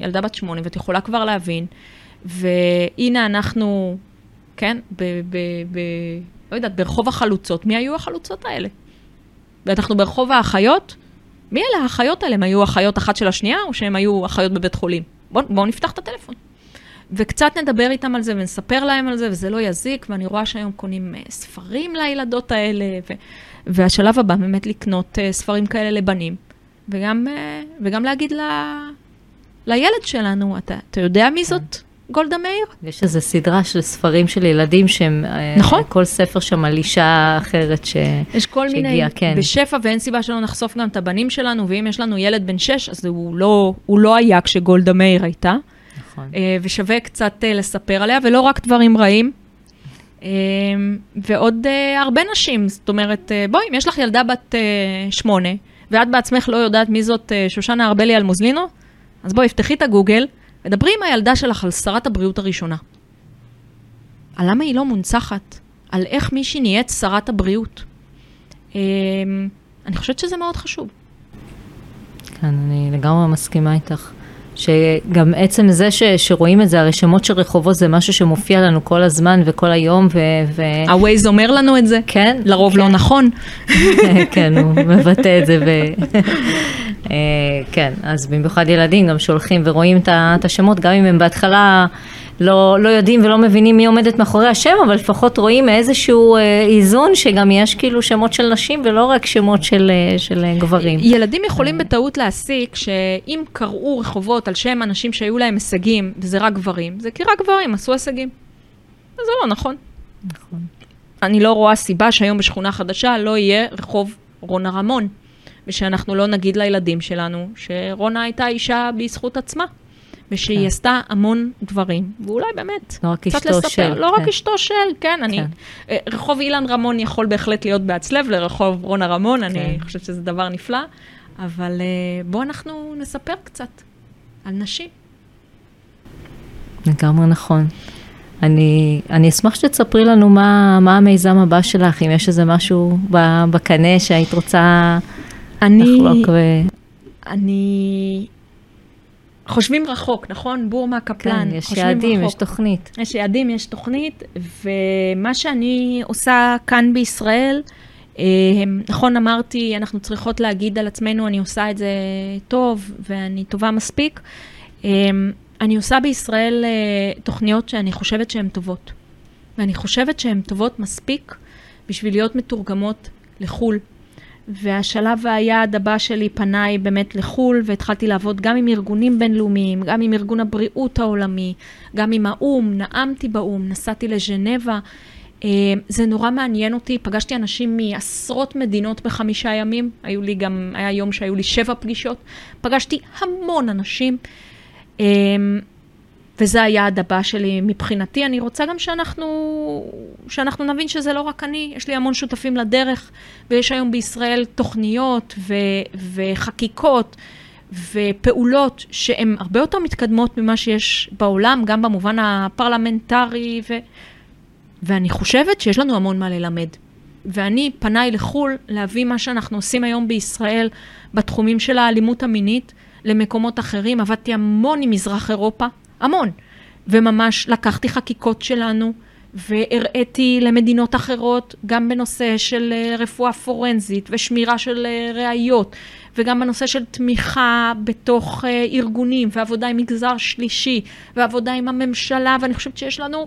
ילדה בת שמונה ואת יכולה כבר להבין, והנה אנחנו, כן, ב- ב- ב- לא יודעת, ברחוב החלוצות, מי היו החלוצות האלה? ואנחנו ברחוב האחיות, מי אלה האחיות האלה? הם היו אחיות אחת של השנייה, או שהם היו אחיות בבית חולים? בואו בוא נפתח את הטלפון. וקצת נדבר איתם על זה ונספר להם על זה, וזה לא יזיק, ואני רואה שהיום קונים uh, ספרים לילדות האלה, ו- והשלב הבא באמת לקנות uh, ספרים כאלה לבנים, וגם, uh, וגם להגיד ל- לילד שלנו, אתה, אתה יודע מי זאת? גולדה מאיר. יש איזו סדרה של ספרים של ילדים שהם, אה, נכון. כל ספר שם על אישה אחרת ש... יש כל שהגיע, מיני, כן. בשפע, ואין סיבה שלא נחשוף גם את הבנים שלנו, ואם יש לנו ילד בן שש, אז הוא לא, הוא לא היה כשגולדה מאיר הייתה. נכון. אה, ושווה קצת אה, לספר עליה, ולא רק דברים רעים. ועוד הרבה נשים, זאת אומרת, בואי, אם יש לך ילדה בת שמונה, ואת בעצמך לא יודעת מי זאת שושנה ארבלי אלמוזלינו, אז בואי, פתחי את הגוגל. מדברי עם הילדה שלך על שרת הבריאות הראשונה. על למה היא לא מונצחת? על איך מישהי נהיית שרת הבריאות. אמ, אני חושבת שזה מאוד חשוב. כן, אני לגמרי מסכימה איתך. שגם עצם זה ש, שרואים את זה, הרי שמות של רחובות זה משהו שמופיע לנו כל הזמן וכל היום, ו... ו... ה-Waze אומר לנו את זה? כן. לרוב כן. לא נכון. כן, הוא מבטא את זה. ו... אה, כן, אז במיוחד ילדים גם שולחים ורואים את השמות, גם אם הם בהתחלה לא, לא יודעים ולא מבינים מי עומדת מאחורי השם, אבל לפחות רואים איזשהו אה, איזון שגם יש כאילו שמות של נשים ולא רק שמות של, אה, של אה, גברים. ילדים יכולים בטעות להסיק שאם קראו רחובות על שם אנשים שהיו להם הישגים, וזה רק גברים, זה כי רק גברים עשו הישגים. זה לא נכון. נכון. אני לא רואה סיבה שהיום בשכונה חדשה לא יהיה רחוב רונה רמון, ושאנחנו לא נגיד לילדים שלנו שרונה הייתה אישה בזכות עצמה, ושהיא כן. עשתה המון דברים, ואולי באמת, לא רק קצת לספר, של, לא רק כן. אשתו של, כן, אני, כן. אה, רחוב אילן רמון יכול בהחלט להיות בהצלב לרחוב רונה רמון, אני כן. חושבת שזה דבר נפלא, אבל אה, בואו אנחנו נספר קצת על נשים. לגמרי נכון. אני, אני אשמח שתספרי לנו מה, מה המיזם הבא שלך, אם יש איזה משהו בקנה שהיית רוצה אני, לחלוק. ו... אני... חושבים רחוק, נכון? בורמה קפלן. כן, יש יעדים, רחוק. יש תוכנית. יש יעדים, יש תוכנית, ומה שאני עושה כאן בישראל, אה, נכון אמרתי, אנחנו צריכות להגיד על עצמנו, אני עושה את זה טוב ואני טובה מספיק. אה, אני עושה בישראל אה, תוכניות שאני חושבת שהן טובות. ואני חושבת שהן טובות מספיק בשביל להיות מתורגמות לחו"ל. והשלב והיעד הבא שלי פניי באמת לחו"ל, והתחלתי לעבוד גם עם ארגונים בינלאומיים, גם עם ארגון הבריאות העולמי, גם עם האו"ם, נאמתי באו"ם, נסעתי לז'נבה. אה, זה נורא מעניין אותי, פגשתי אנשים מעשרות מדינות בחמישה ימים, היו לי גם, היה יום שהיו לי שבע פגישות, פגשתי המון אנשים. וזה היעד הבא שלי מבחינתי. אני רוצה גם שאנחנו, שאנחנו נבין שזה לא רק אני, יש לי המון שותפים לדרך, ויש היום בישראל תוכניות ו, וחקיקות ופעולות שהן הרבה יותר מתקדמות ממה שיש בעולם, גם במובן הפרלמנטרי, ו, ואני חושבת שיש לנו המון מה ללמד. ואני פניי לחו"ל להביא מה שאנחנו עושים היום בישראל בתחומים של האלימות המינית למקומות אחרים. עבדתי המון עם מזרח אירופה, המון. וממש לקחתי חקיקות שלנו והראיתי למדינות אחרות, גם בנושא של אה, רפואה פורנזית ושמירה של אה, ראיות, וגם בנושא של תמיכה בתוך אה, ארגונים ועבודה עם מגזר שלישי ועבודה עם הממשלה, ואני חושבת שיש לנו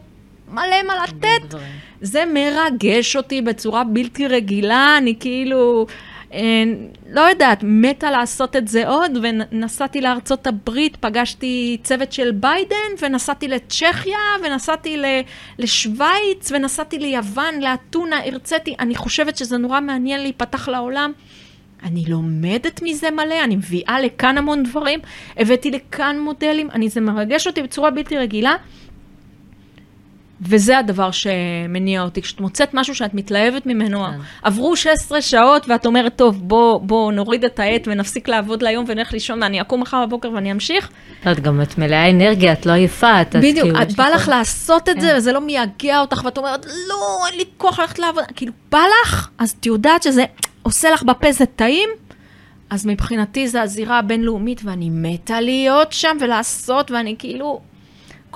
מלא מה לתת. זה מרגש אותי בצורה בלתי רגילה, אני כאילו, לא יודעת, מתה לעשות את זה עוד, ונסעתי לארצות הברית, פגשתי צוות של ביידן, ונסעתי לצ'כיה, ונסעתי לשוויץ, ונסעתי ליוון, לאתונה, הרציתי, אני חושבת שזה נורא מעניין להיפתח לעולם. אני לומדת מזה מלא, אני מביאה לכאן המון דברים, הבאתי לכאן מודלים, אני, זה מרגש אותי בצורה בלתי רגילה. וזה הדבר שמניע אותי. כשאת מוצאת משהו שאת מתלהבת ממנו, כן. עברו 16 שעות ואת אומרת, טוב, בוא, בוא נוריד את העט ונפסיק לעבוד להיום ונלך לישון, ואני אקום מחר בבוקר ואני אמשיך. את גם את מלאה אנרגיה, את לא עייפה, את... את בדיוק, כאילו, את בא לך לעשות את כן. זה וזה לא מייגע אותך ואת אומרת, לא, אין לי כוח ללכת לעבוד. כאילו, בא לך, אז את יודעת שזה עושה לך בפה, זה טעים. אז מבחינתי זה הזירה הבינלאומית ואני מתה להיות שם ולעשות, ואני כאילו...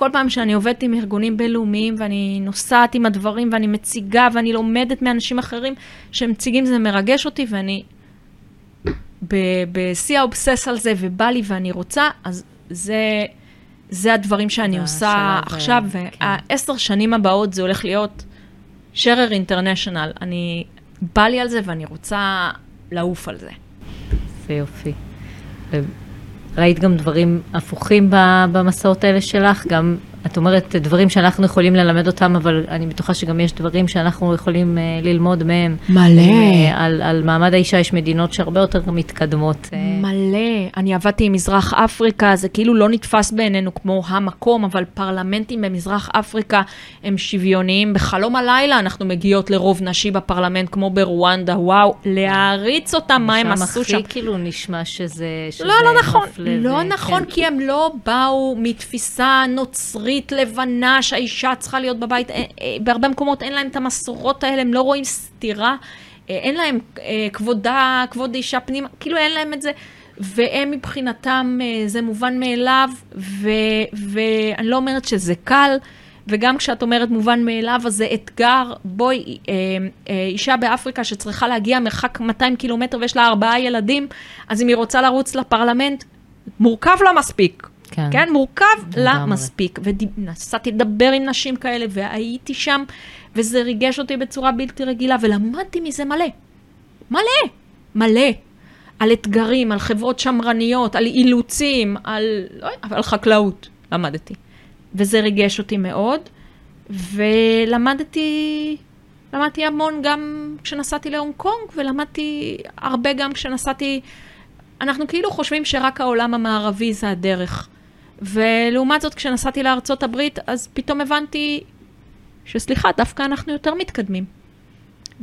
כל פעם שאני עובדת עם ארגונים בינלאומיים ואני נוסעת עם הדברים ואני מציגה ואני לומדת מאנשים אחרים שמציגים, זה מרגש אותי ואני בשיא האובסס על זה ובא לי ואני רוצה, אז זה, זה הדברים שאני זה עושה השלב, עכשיו, כן. והעשר שנים הבאות זה הולך להיות שרר אינטרנשיונל. אני, בא לי על זה ואני רוצה לעוף על זה. זה יופי. ראית גם דברים הפוכים במסעות האלה שלך, גם את אומרת דברים שאנחנו יכולים ללמד אותם, אבל אני בטוחה שגם יש דברים שאנחנו יכולים אה, ללמוד מהם. מלא. אה, על, על מעמד האישה יש מדינות שהרבה יותר מתקדמות. אה, מלא. אני עבדתי עם מזרח אפריקה, זה כאילו לא נתפס בעינינו כמו המקום, אבל פרלמנטים במזרח אפריקה הם שוויוניים. בחלום הלילה אנחנו מגיעות לרוב נשי בפרלמנט, כמו ברואנדה, וואו, להעריץ אותם, מה הם עשו שם. הכי כאילו נשמע שזה... שזה לא, לא נכון. לא ו- נכון, כן. כי הם לא באו מתפיסה נוצרית לבנה שהאישה צריכה להיות בבית. אה, אה, בהרבה מקומות אין להם את המסורות האלה, הם לא רואים סתירה. אה, אין להם כבודה, כבוד אישה פנימה, כאילו אין להם את זה. והם מבחינתם זה מובן מאליו, ו, ואני לא אומרת שזה קל, וגם כשאת אומרת מובן מאליו, אז זה אתגר. בואי, אישה באפריקה שצריכה להגיע מרחק 200 קילומטר ויש לה ארבעה ילדים, אז אם היא רוצה לרוץ לפרלמנט, מורכב לה מספיק. כן, כן מורכב לה מספיק. ונסעתי לדבר עם נשים כאלה, והייתי שם, וזה ריגש אותי בצורה בלתי רגילה, ולמדתי מזה מלא. מלא. מלא. על אתגרים, על חברות שמרניות, על אילוצים, על, לא, על חקלאות, למדתי. וזה ריגש אותי מאוד, ולמדתי, למדתי המון גם כשנסעתי להונג קונג, ולמדתי הרבה גם כשנסעתי, אנחנו כאילו חושבים שרק העולם המערבי זה הדרך. ולעומת זאת, כשנסעתי לארצות הברית, אז פתאום הבנתי שסליחה, דווקא אנחנו יותר מתקדמים.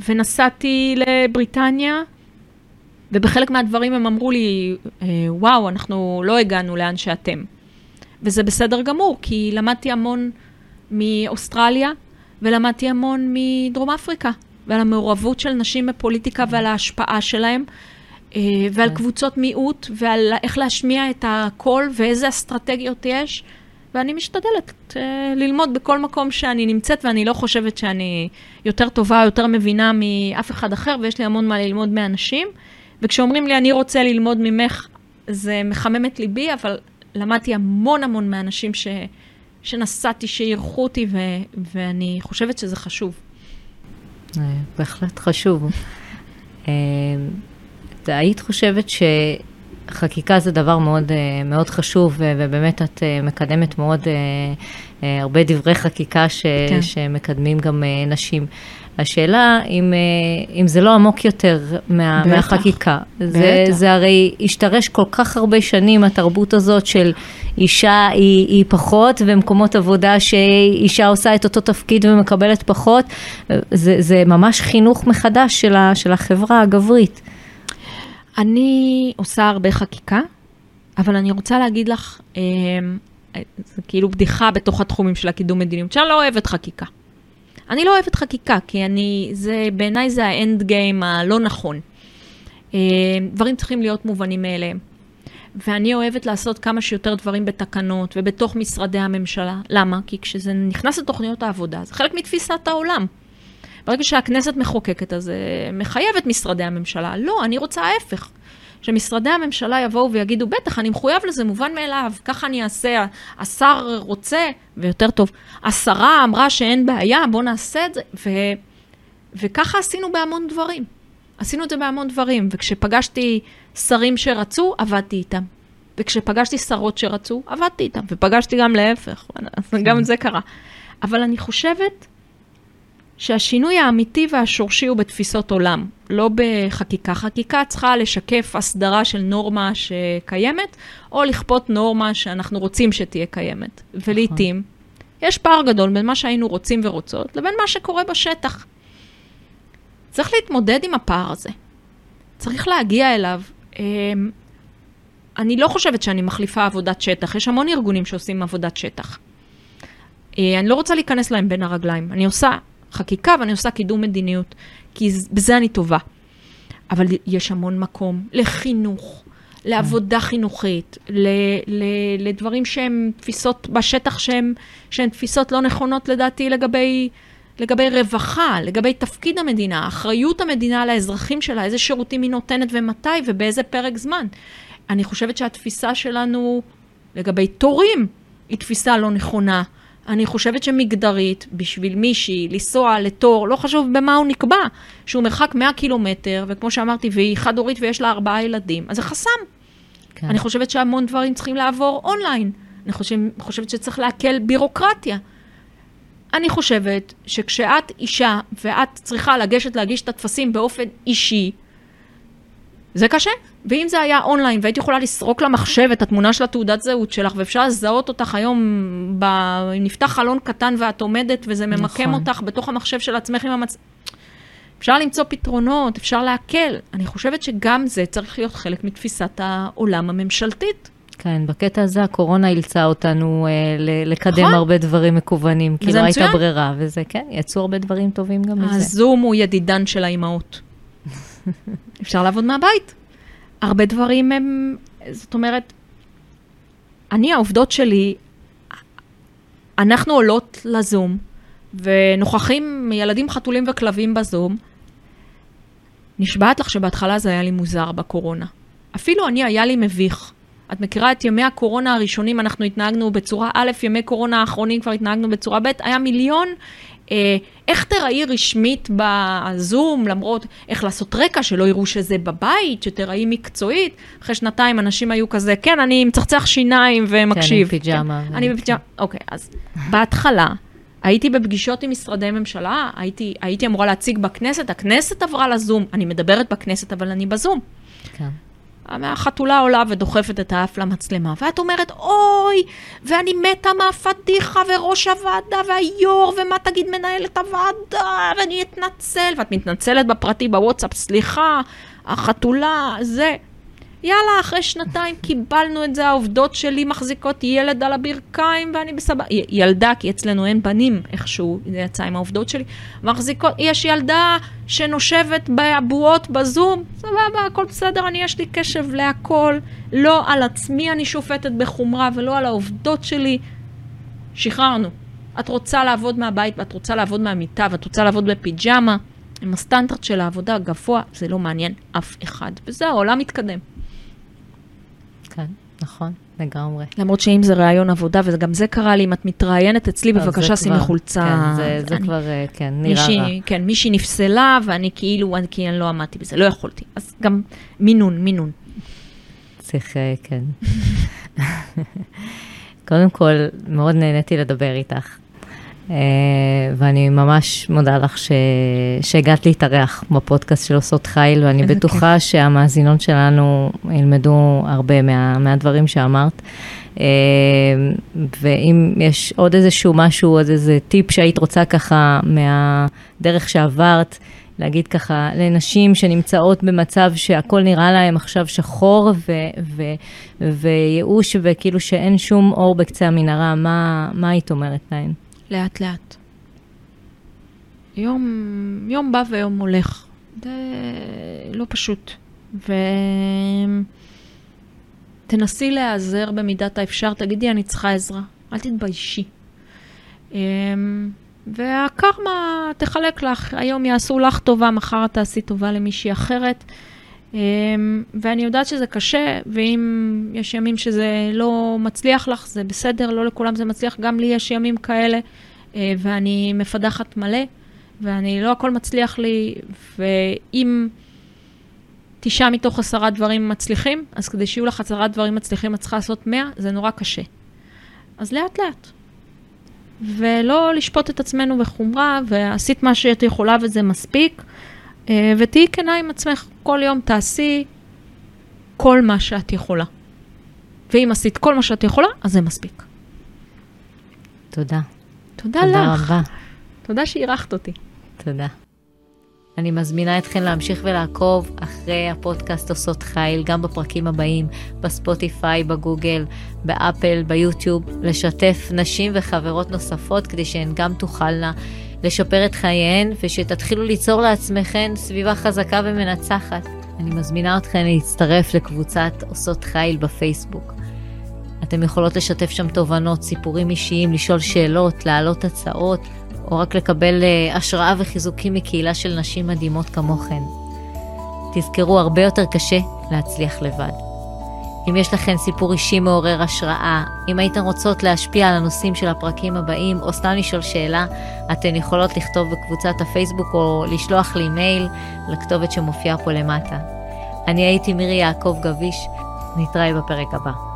ונסעתי לבריטניה, ובחלק מהדברים הם אמרו לי, אה, וואו, אנחנו לא הגענו לאן שאתם. וזה בסדר גמור, כי למדתי המון מאוסטרליה, ולמדתי המון מדרום אפריקה, ועל המעורבות של נשים בפוליטיקה ועל ההשפעה שלהם, ועל כן. קבוצות מיעוט, ועל איך להשמיע את הקול ואיזה אסטרטגיות יש. ואני משתדלת uh, ללמוד בכל מקום שאני נמצאת, ואני לא חושבת שאני יותר טובה, יותר מבינה מאף אחד אחר, ויש לי המון מה ללמוד מאנשים. וכשאומרים לי, אני רוצה ללמוד ממך, זה מחמם את ליבי, אבל למדתי המון המון מאנשים ש, שנסעתי, שאירחו אותי, ו, ואני חושבת שזה חשוב. אה, בהחלט חשוב. אה, היית חושבת שחקיקה זה דבר מאוד, אה, מאוד חשוב, ובאמת את מקדמת מאוד הרבה דברי חקיקה ש, כן. שמקדמים גם נשים. השאלה אם, אה, אם זה לא עמוק יותר מה, מהחקיקה. זה, זה הרי השתרש כל כך הרבה שנים, התרבות הזאת של אישה היא, היא פחות, ומקומות עבודה שאישה עושה את אותו תפקיד ומקבלת פחות. זה, זה ממש חינוך מחדש של, ה, של החברה הגברית. אני עושה הרבה חקיקה, אבל אני רוצה להגיד לך, אה, זה כאילו בדיחה בתוך התחומים של הקידום מדיניות, שאני לא אוהבת חקיקה. אני לא אוהבת חקיקה, כי אני, זה, בעיניי זה האנד גיים הלא נכון. אה, דברים צריכים להיות מובנים מאליהם. ואני אוהבת לעשות כמה שיותר דברים בתקנות ובתוך משרדי הממשלה. למה? כי כשזה נכנס לתוכניות העבודה, זה חלק מתפיסת העולם. ברגע שהכנסת מחוקקת, אז זה מחייב את משרדי הממשלה. לא, אני רוצה ההפך. שמשרדי הממשלה יבואו ויגידו, בטח, אני מחויב לזה, מובן מאליו, ככה אני אעשה, השר רוצה, ויותר טוב, השרה אמרה שאין בעיה, בואו נעשה את זה, ו, וככה עשינו בהמון דברים. עשינו את זה בהמון דברים, וכשפגשתי שרים שרצו, עבדתי איתם. וכשפגשתי שרות שרצו, עבדתי איתם, ופגשתי גם להפך, גם. זה קרה. אבל אני חושבת שהשינוי האמיתי והשורשי הוא בתפיסות עולם, לא בחקיקה. חקיקה צריכה לשקף הסדרה של נורמה שקיימת, או לכפות נורמה שאנחנו רוצים שתהיה קיימת. ולעיתים, יש פער גדול בין מה שהיינו רוצים ורוצות לבין מה שקורה בשטח. צריך להתמודד עם הפער הזה. צריך להגיע אליו. אמ, אני לא חושבת שאני מחליפה עבודת שטח, יש המון ארגונים שעושים עבודת שטח. אה, אני לא רוצה להיכנס להם בין הרגליים. אני עושה חקיקה ואני עושה קידום מדיניות, כי בזה אני טובה. אבל יש המון מקום לחינוך, לעבודה חינוכית, ל, ל, לדברים שהם תפיסות בשטח שהן, שהן תפיסות לא נכונות לדעתי לגבי, לגבי רווחה, לגבי תפקיד המדינה, אחריות המדינה לאזרחים שלה, איזה שירותים היא נותנת ומתי ובאיזה פרק זמן. אני חושבת שהתפיסה שלנו לגבי תורים היא תפיסה לא נכונה. אני חושבת שמגדרית, בשביל מישהי לנסוע לתור, לא חשוב במה הוא נקבע, שהוא מרחק 100 קילומטר, וכמו שאמרתי, והיא חד-הורית ויש לה ארבעה ילדים, אז זה חסם. כן. אני חושבת שהמון דברים צריכים לעבור אונליין. אני חושב, חושבת שצריך להקל בירוקרטיה. אני חושבת שכשאת אישה ואת צריכה לגשת להגיש את הטפסים באופן אישי, זה קשה. ואם זה היה אונליין והייתי יכולה לסרוק למחשב את התמונה של התעודת זהות שלך, ואפשר לזהות אותך היום, ב... נפתח חלון קטן ואת עומדת וזה ממקם נכון. אותך בתוך המחשב של עצמך עם המצ... אפשר למצוא פתרונות, אפשר להקל. אני חושבת שגם זה צריך להיות חלק מתפיסת העולם הממשלתית. כן, בקטע הזה הקורונה אילצה אותנו אה, לקדם נכון. הרבה דברים מקוונים, כי לא הייתה ברירה, וזה, כן, יצאו הרבה דברים טובים גם מזה. הזום הוא ידידן של האימהות. אפשר לעבוד מהבית. הרבה דברים הם, זאת אומרת, אני, העובדות שלי, אנחנו עולות לזום, ונוכחים ילדים, חתולים וכלבים בזום. נשבעת לך שבהתחלה זה היה לי מוזר בקורונה. אפילו אני, היה לי מביך. את מכירה את ימי הקורונה הראשונים, אנחנו התנהגנו בצורה א', ימי קורונה האחרונים כבר התנהגנו בצורה ב', היה מיליון אה, איך תראי רשמית בזום, למרות איך לעשות רקע, שלא יראו שזה בבית, שתראי מקצועית. אחרי שנתיים אנשים היו כזה, כן, אני מצחצח שיניים ומקשיב. כן, עם פיג'מה. כן, אני בפיג'מה, אוקיי, אז בהתחלה הייתי בפגישות עם משרדי ממשלה, הייתי, הייתי אמורה להציג בכנסת, הכנסת עברה לזום, אני מדברת בכנסת, אבל אני בזום. כן. החתולה עולה ודוחפת את האף למצלמה, ואת אומרת, אוי, ואני מתה מהפדיחה, וראש הוועדה, והיו"ר, ומה תגיד מנהלת הוועדה, ואני אתנצל, ואת מתנצלת בפרטי בוואטסאפ, סליחה, החתולה, זה. יאללה, אחרי שנתיים קיבלנו את זה, העובדות שלי מחזיקות ילד על הברכיים ואני בסבבה. ילדה, כי אצלנו אין בנים, איכשהו, זה יצא עם העובדות שלי. מחזיקות, יש ילדה שנושבת באבועות בזום, סבבה, הכל בסדר, אני יש לי קשב להכל. לא על עצמי אני שופטת בחומרה ולא על העובדות שלי. שחררנו. את רוצה לעבוד מהבית ואת רוצה לעבוד מהמיטה ואת רוצה לעבוד בפיג'מה. עם הסטנדרט של העבודה הגבוה, זה לא מעניין אף אחד. וזה העולם מתקדם. כן, נכון, לגמרי. למרות שאם זה ראיון עבודה, וגם זה קרה לי, אם את מתראיינת אצלי, בבקשה שימי חולצה. כן, זה, זה אני, כבר, אה, כן, נראה מישהי, רע. כן, מישהי נפסלה, ואני כאילו, אני, כי אני לא עמדתי בזה, לא יכולתי. אז גם מינון, מינון. צריך, אה, כן. קודם כל, מאוד נהניתי לדבר איתך. אה, ואני ממש מודה לך ש... שהגעת להתארח בפודקאסט של עושות חיל, ואני בטוחה כיף. שהמאזינות שלנו ילמדו הרבה מה... מהדברים שאמרת. אה, ואם יש עוד איזשהו משהו, עוד איזה טיפ שהיית רוצה ככה מהדרך שעברת, להגיד ככה לנשים שנמצאות במצב שהכל נראה להם עכשיו שחור ו- ו- וייאוש וכאילו שאין שום אור בקצה המנהרה, מה, מה היית אומרת להן? לאט לאט. יום, יום בא ויום הולך. זה לא פשוט. ותנסי להיעזר במידת האפשר, תגידי, אני צריכה עזרה. אל תתביישי. אמ, והקרמה תחלק לך, היום יעשו לך טובה, מחר תעשי טובה למישהי אחרת. אמ, ואני יודעת שזה קשה, ואם יש ימים שזה לא מצליח לך, זה בסדר, לא לכולם זה מצליח, גם לי יש ימים כאלה, אה, ואני מפדחת מלא, ואני, לא הכל מצליח לי, ואם תשעה מתוך עשרה דברים מצליחים, אז כדי שיהיו לך עשרה דברים מצליחים, את צריכה לעשות מאה, זה נורא קשה. אז לאט לאט. ולא לשפוט את עצמנו בחומרה, ועשית מה שאת יכולה וזה מספיק. אה, ותהיי כנה עם עצמך, כל יום תעשי כל מה שאת יכולה. ואם עשית כל מה שאת יכולה, אז זה מספיק. תודה. תודה, תודה לך. תודה רבה. תודה שאירחת אותי. תודה. אני מזמינה אתכן להמשיך ולעקוב אחרי הפודקאסט עושות חיל, גם בפרקים הבאים, בספוטיפיי, בגוגל, באפל, ביוטיוב, לשתף נשים וחברות נוספות כדי שהן גם תוכלנה לשפר את חייהן ושתתחילו ליצור לעצמכן סביבה חזקה ומנצחת. אני מזמינה אתכן להצטרף לקבוצת עושות חיל בפייסבוק. אתן יכולות לשתף שם תובנות, סיפורים אישיים, לשאול שאלות, להעלות הצעות, או רק לקבל uh, השראה וחיזוקים מקהילה של נשים מדהימות כמוכן. תזכרו, הרבה יותר קשה להצליח לבד. אם יש לכן סיפור אישי מעורר השראה, אם הייתן רוצות להשפיע על הנושאים של הפרקים הבאים, או סתם לשאול שאלה, אתן יכולות לכתוב בקבוצת הפייסבוק או לשלוח לי מייל לכתובת שמופיעה פה למטה. אני הייתי מירי יעקב גביש, נתראה בפרק הבא.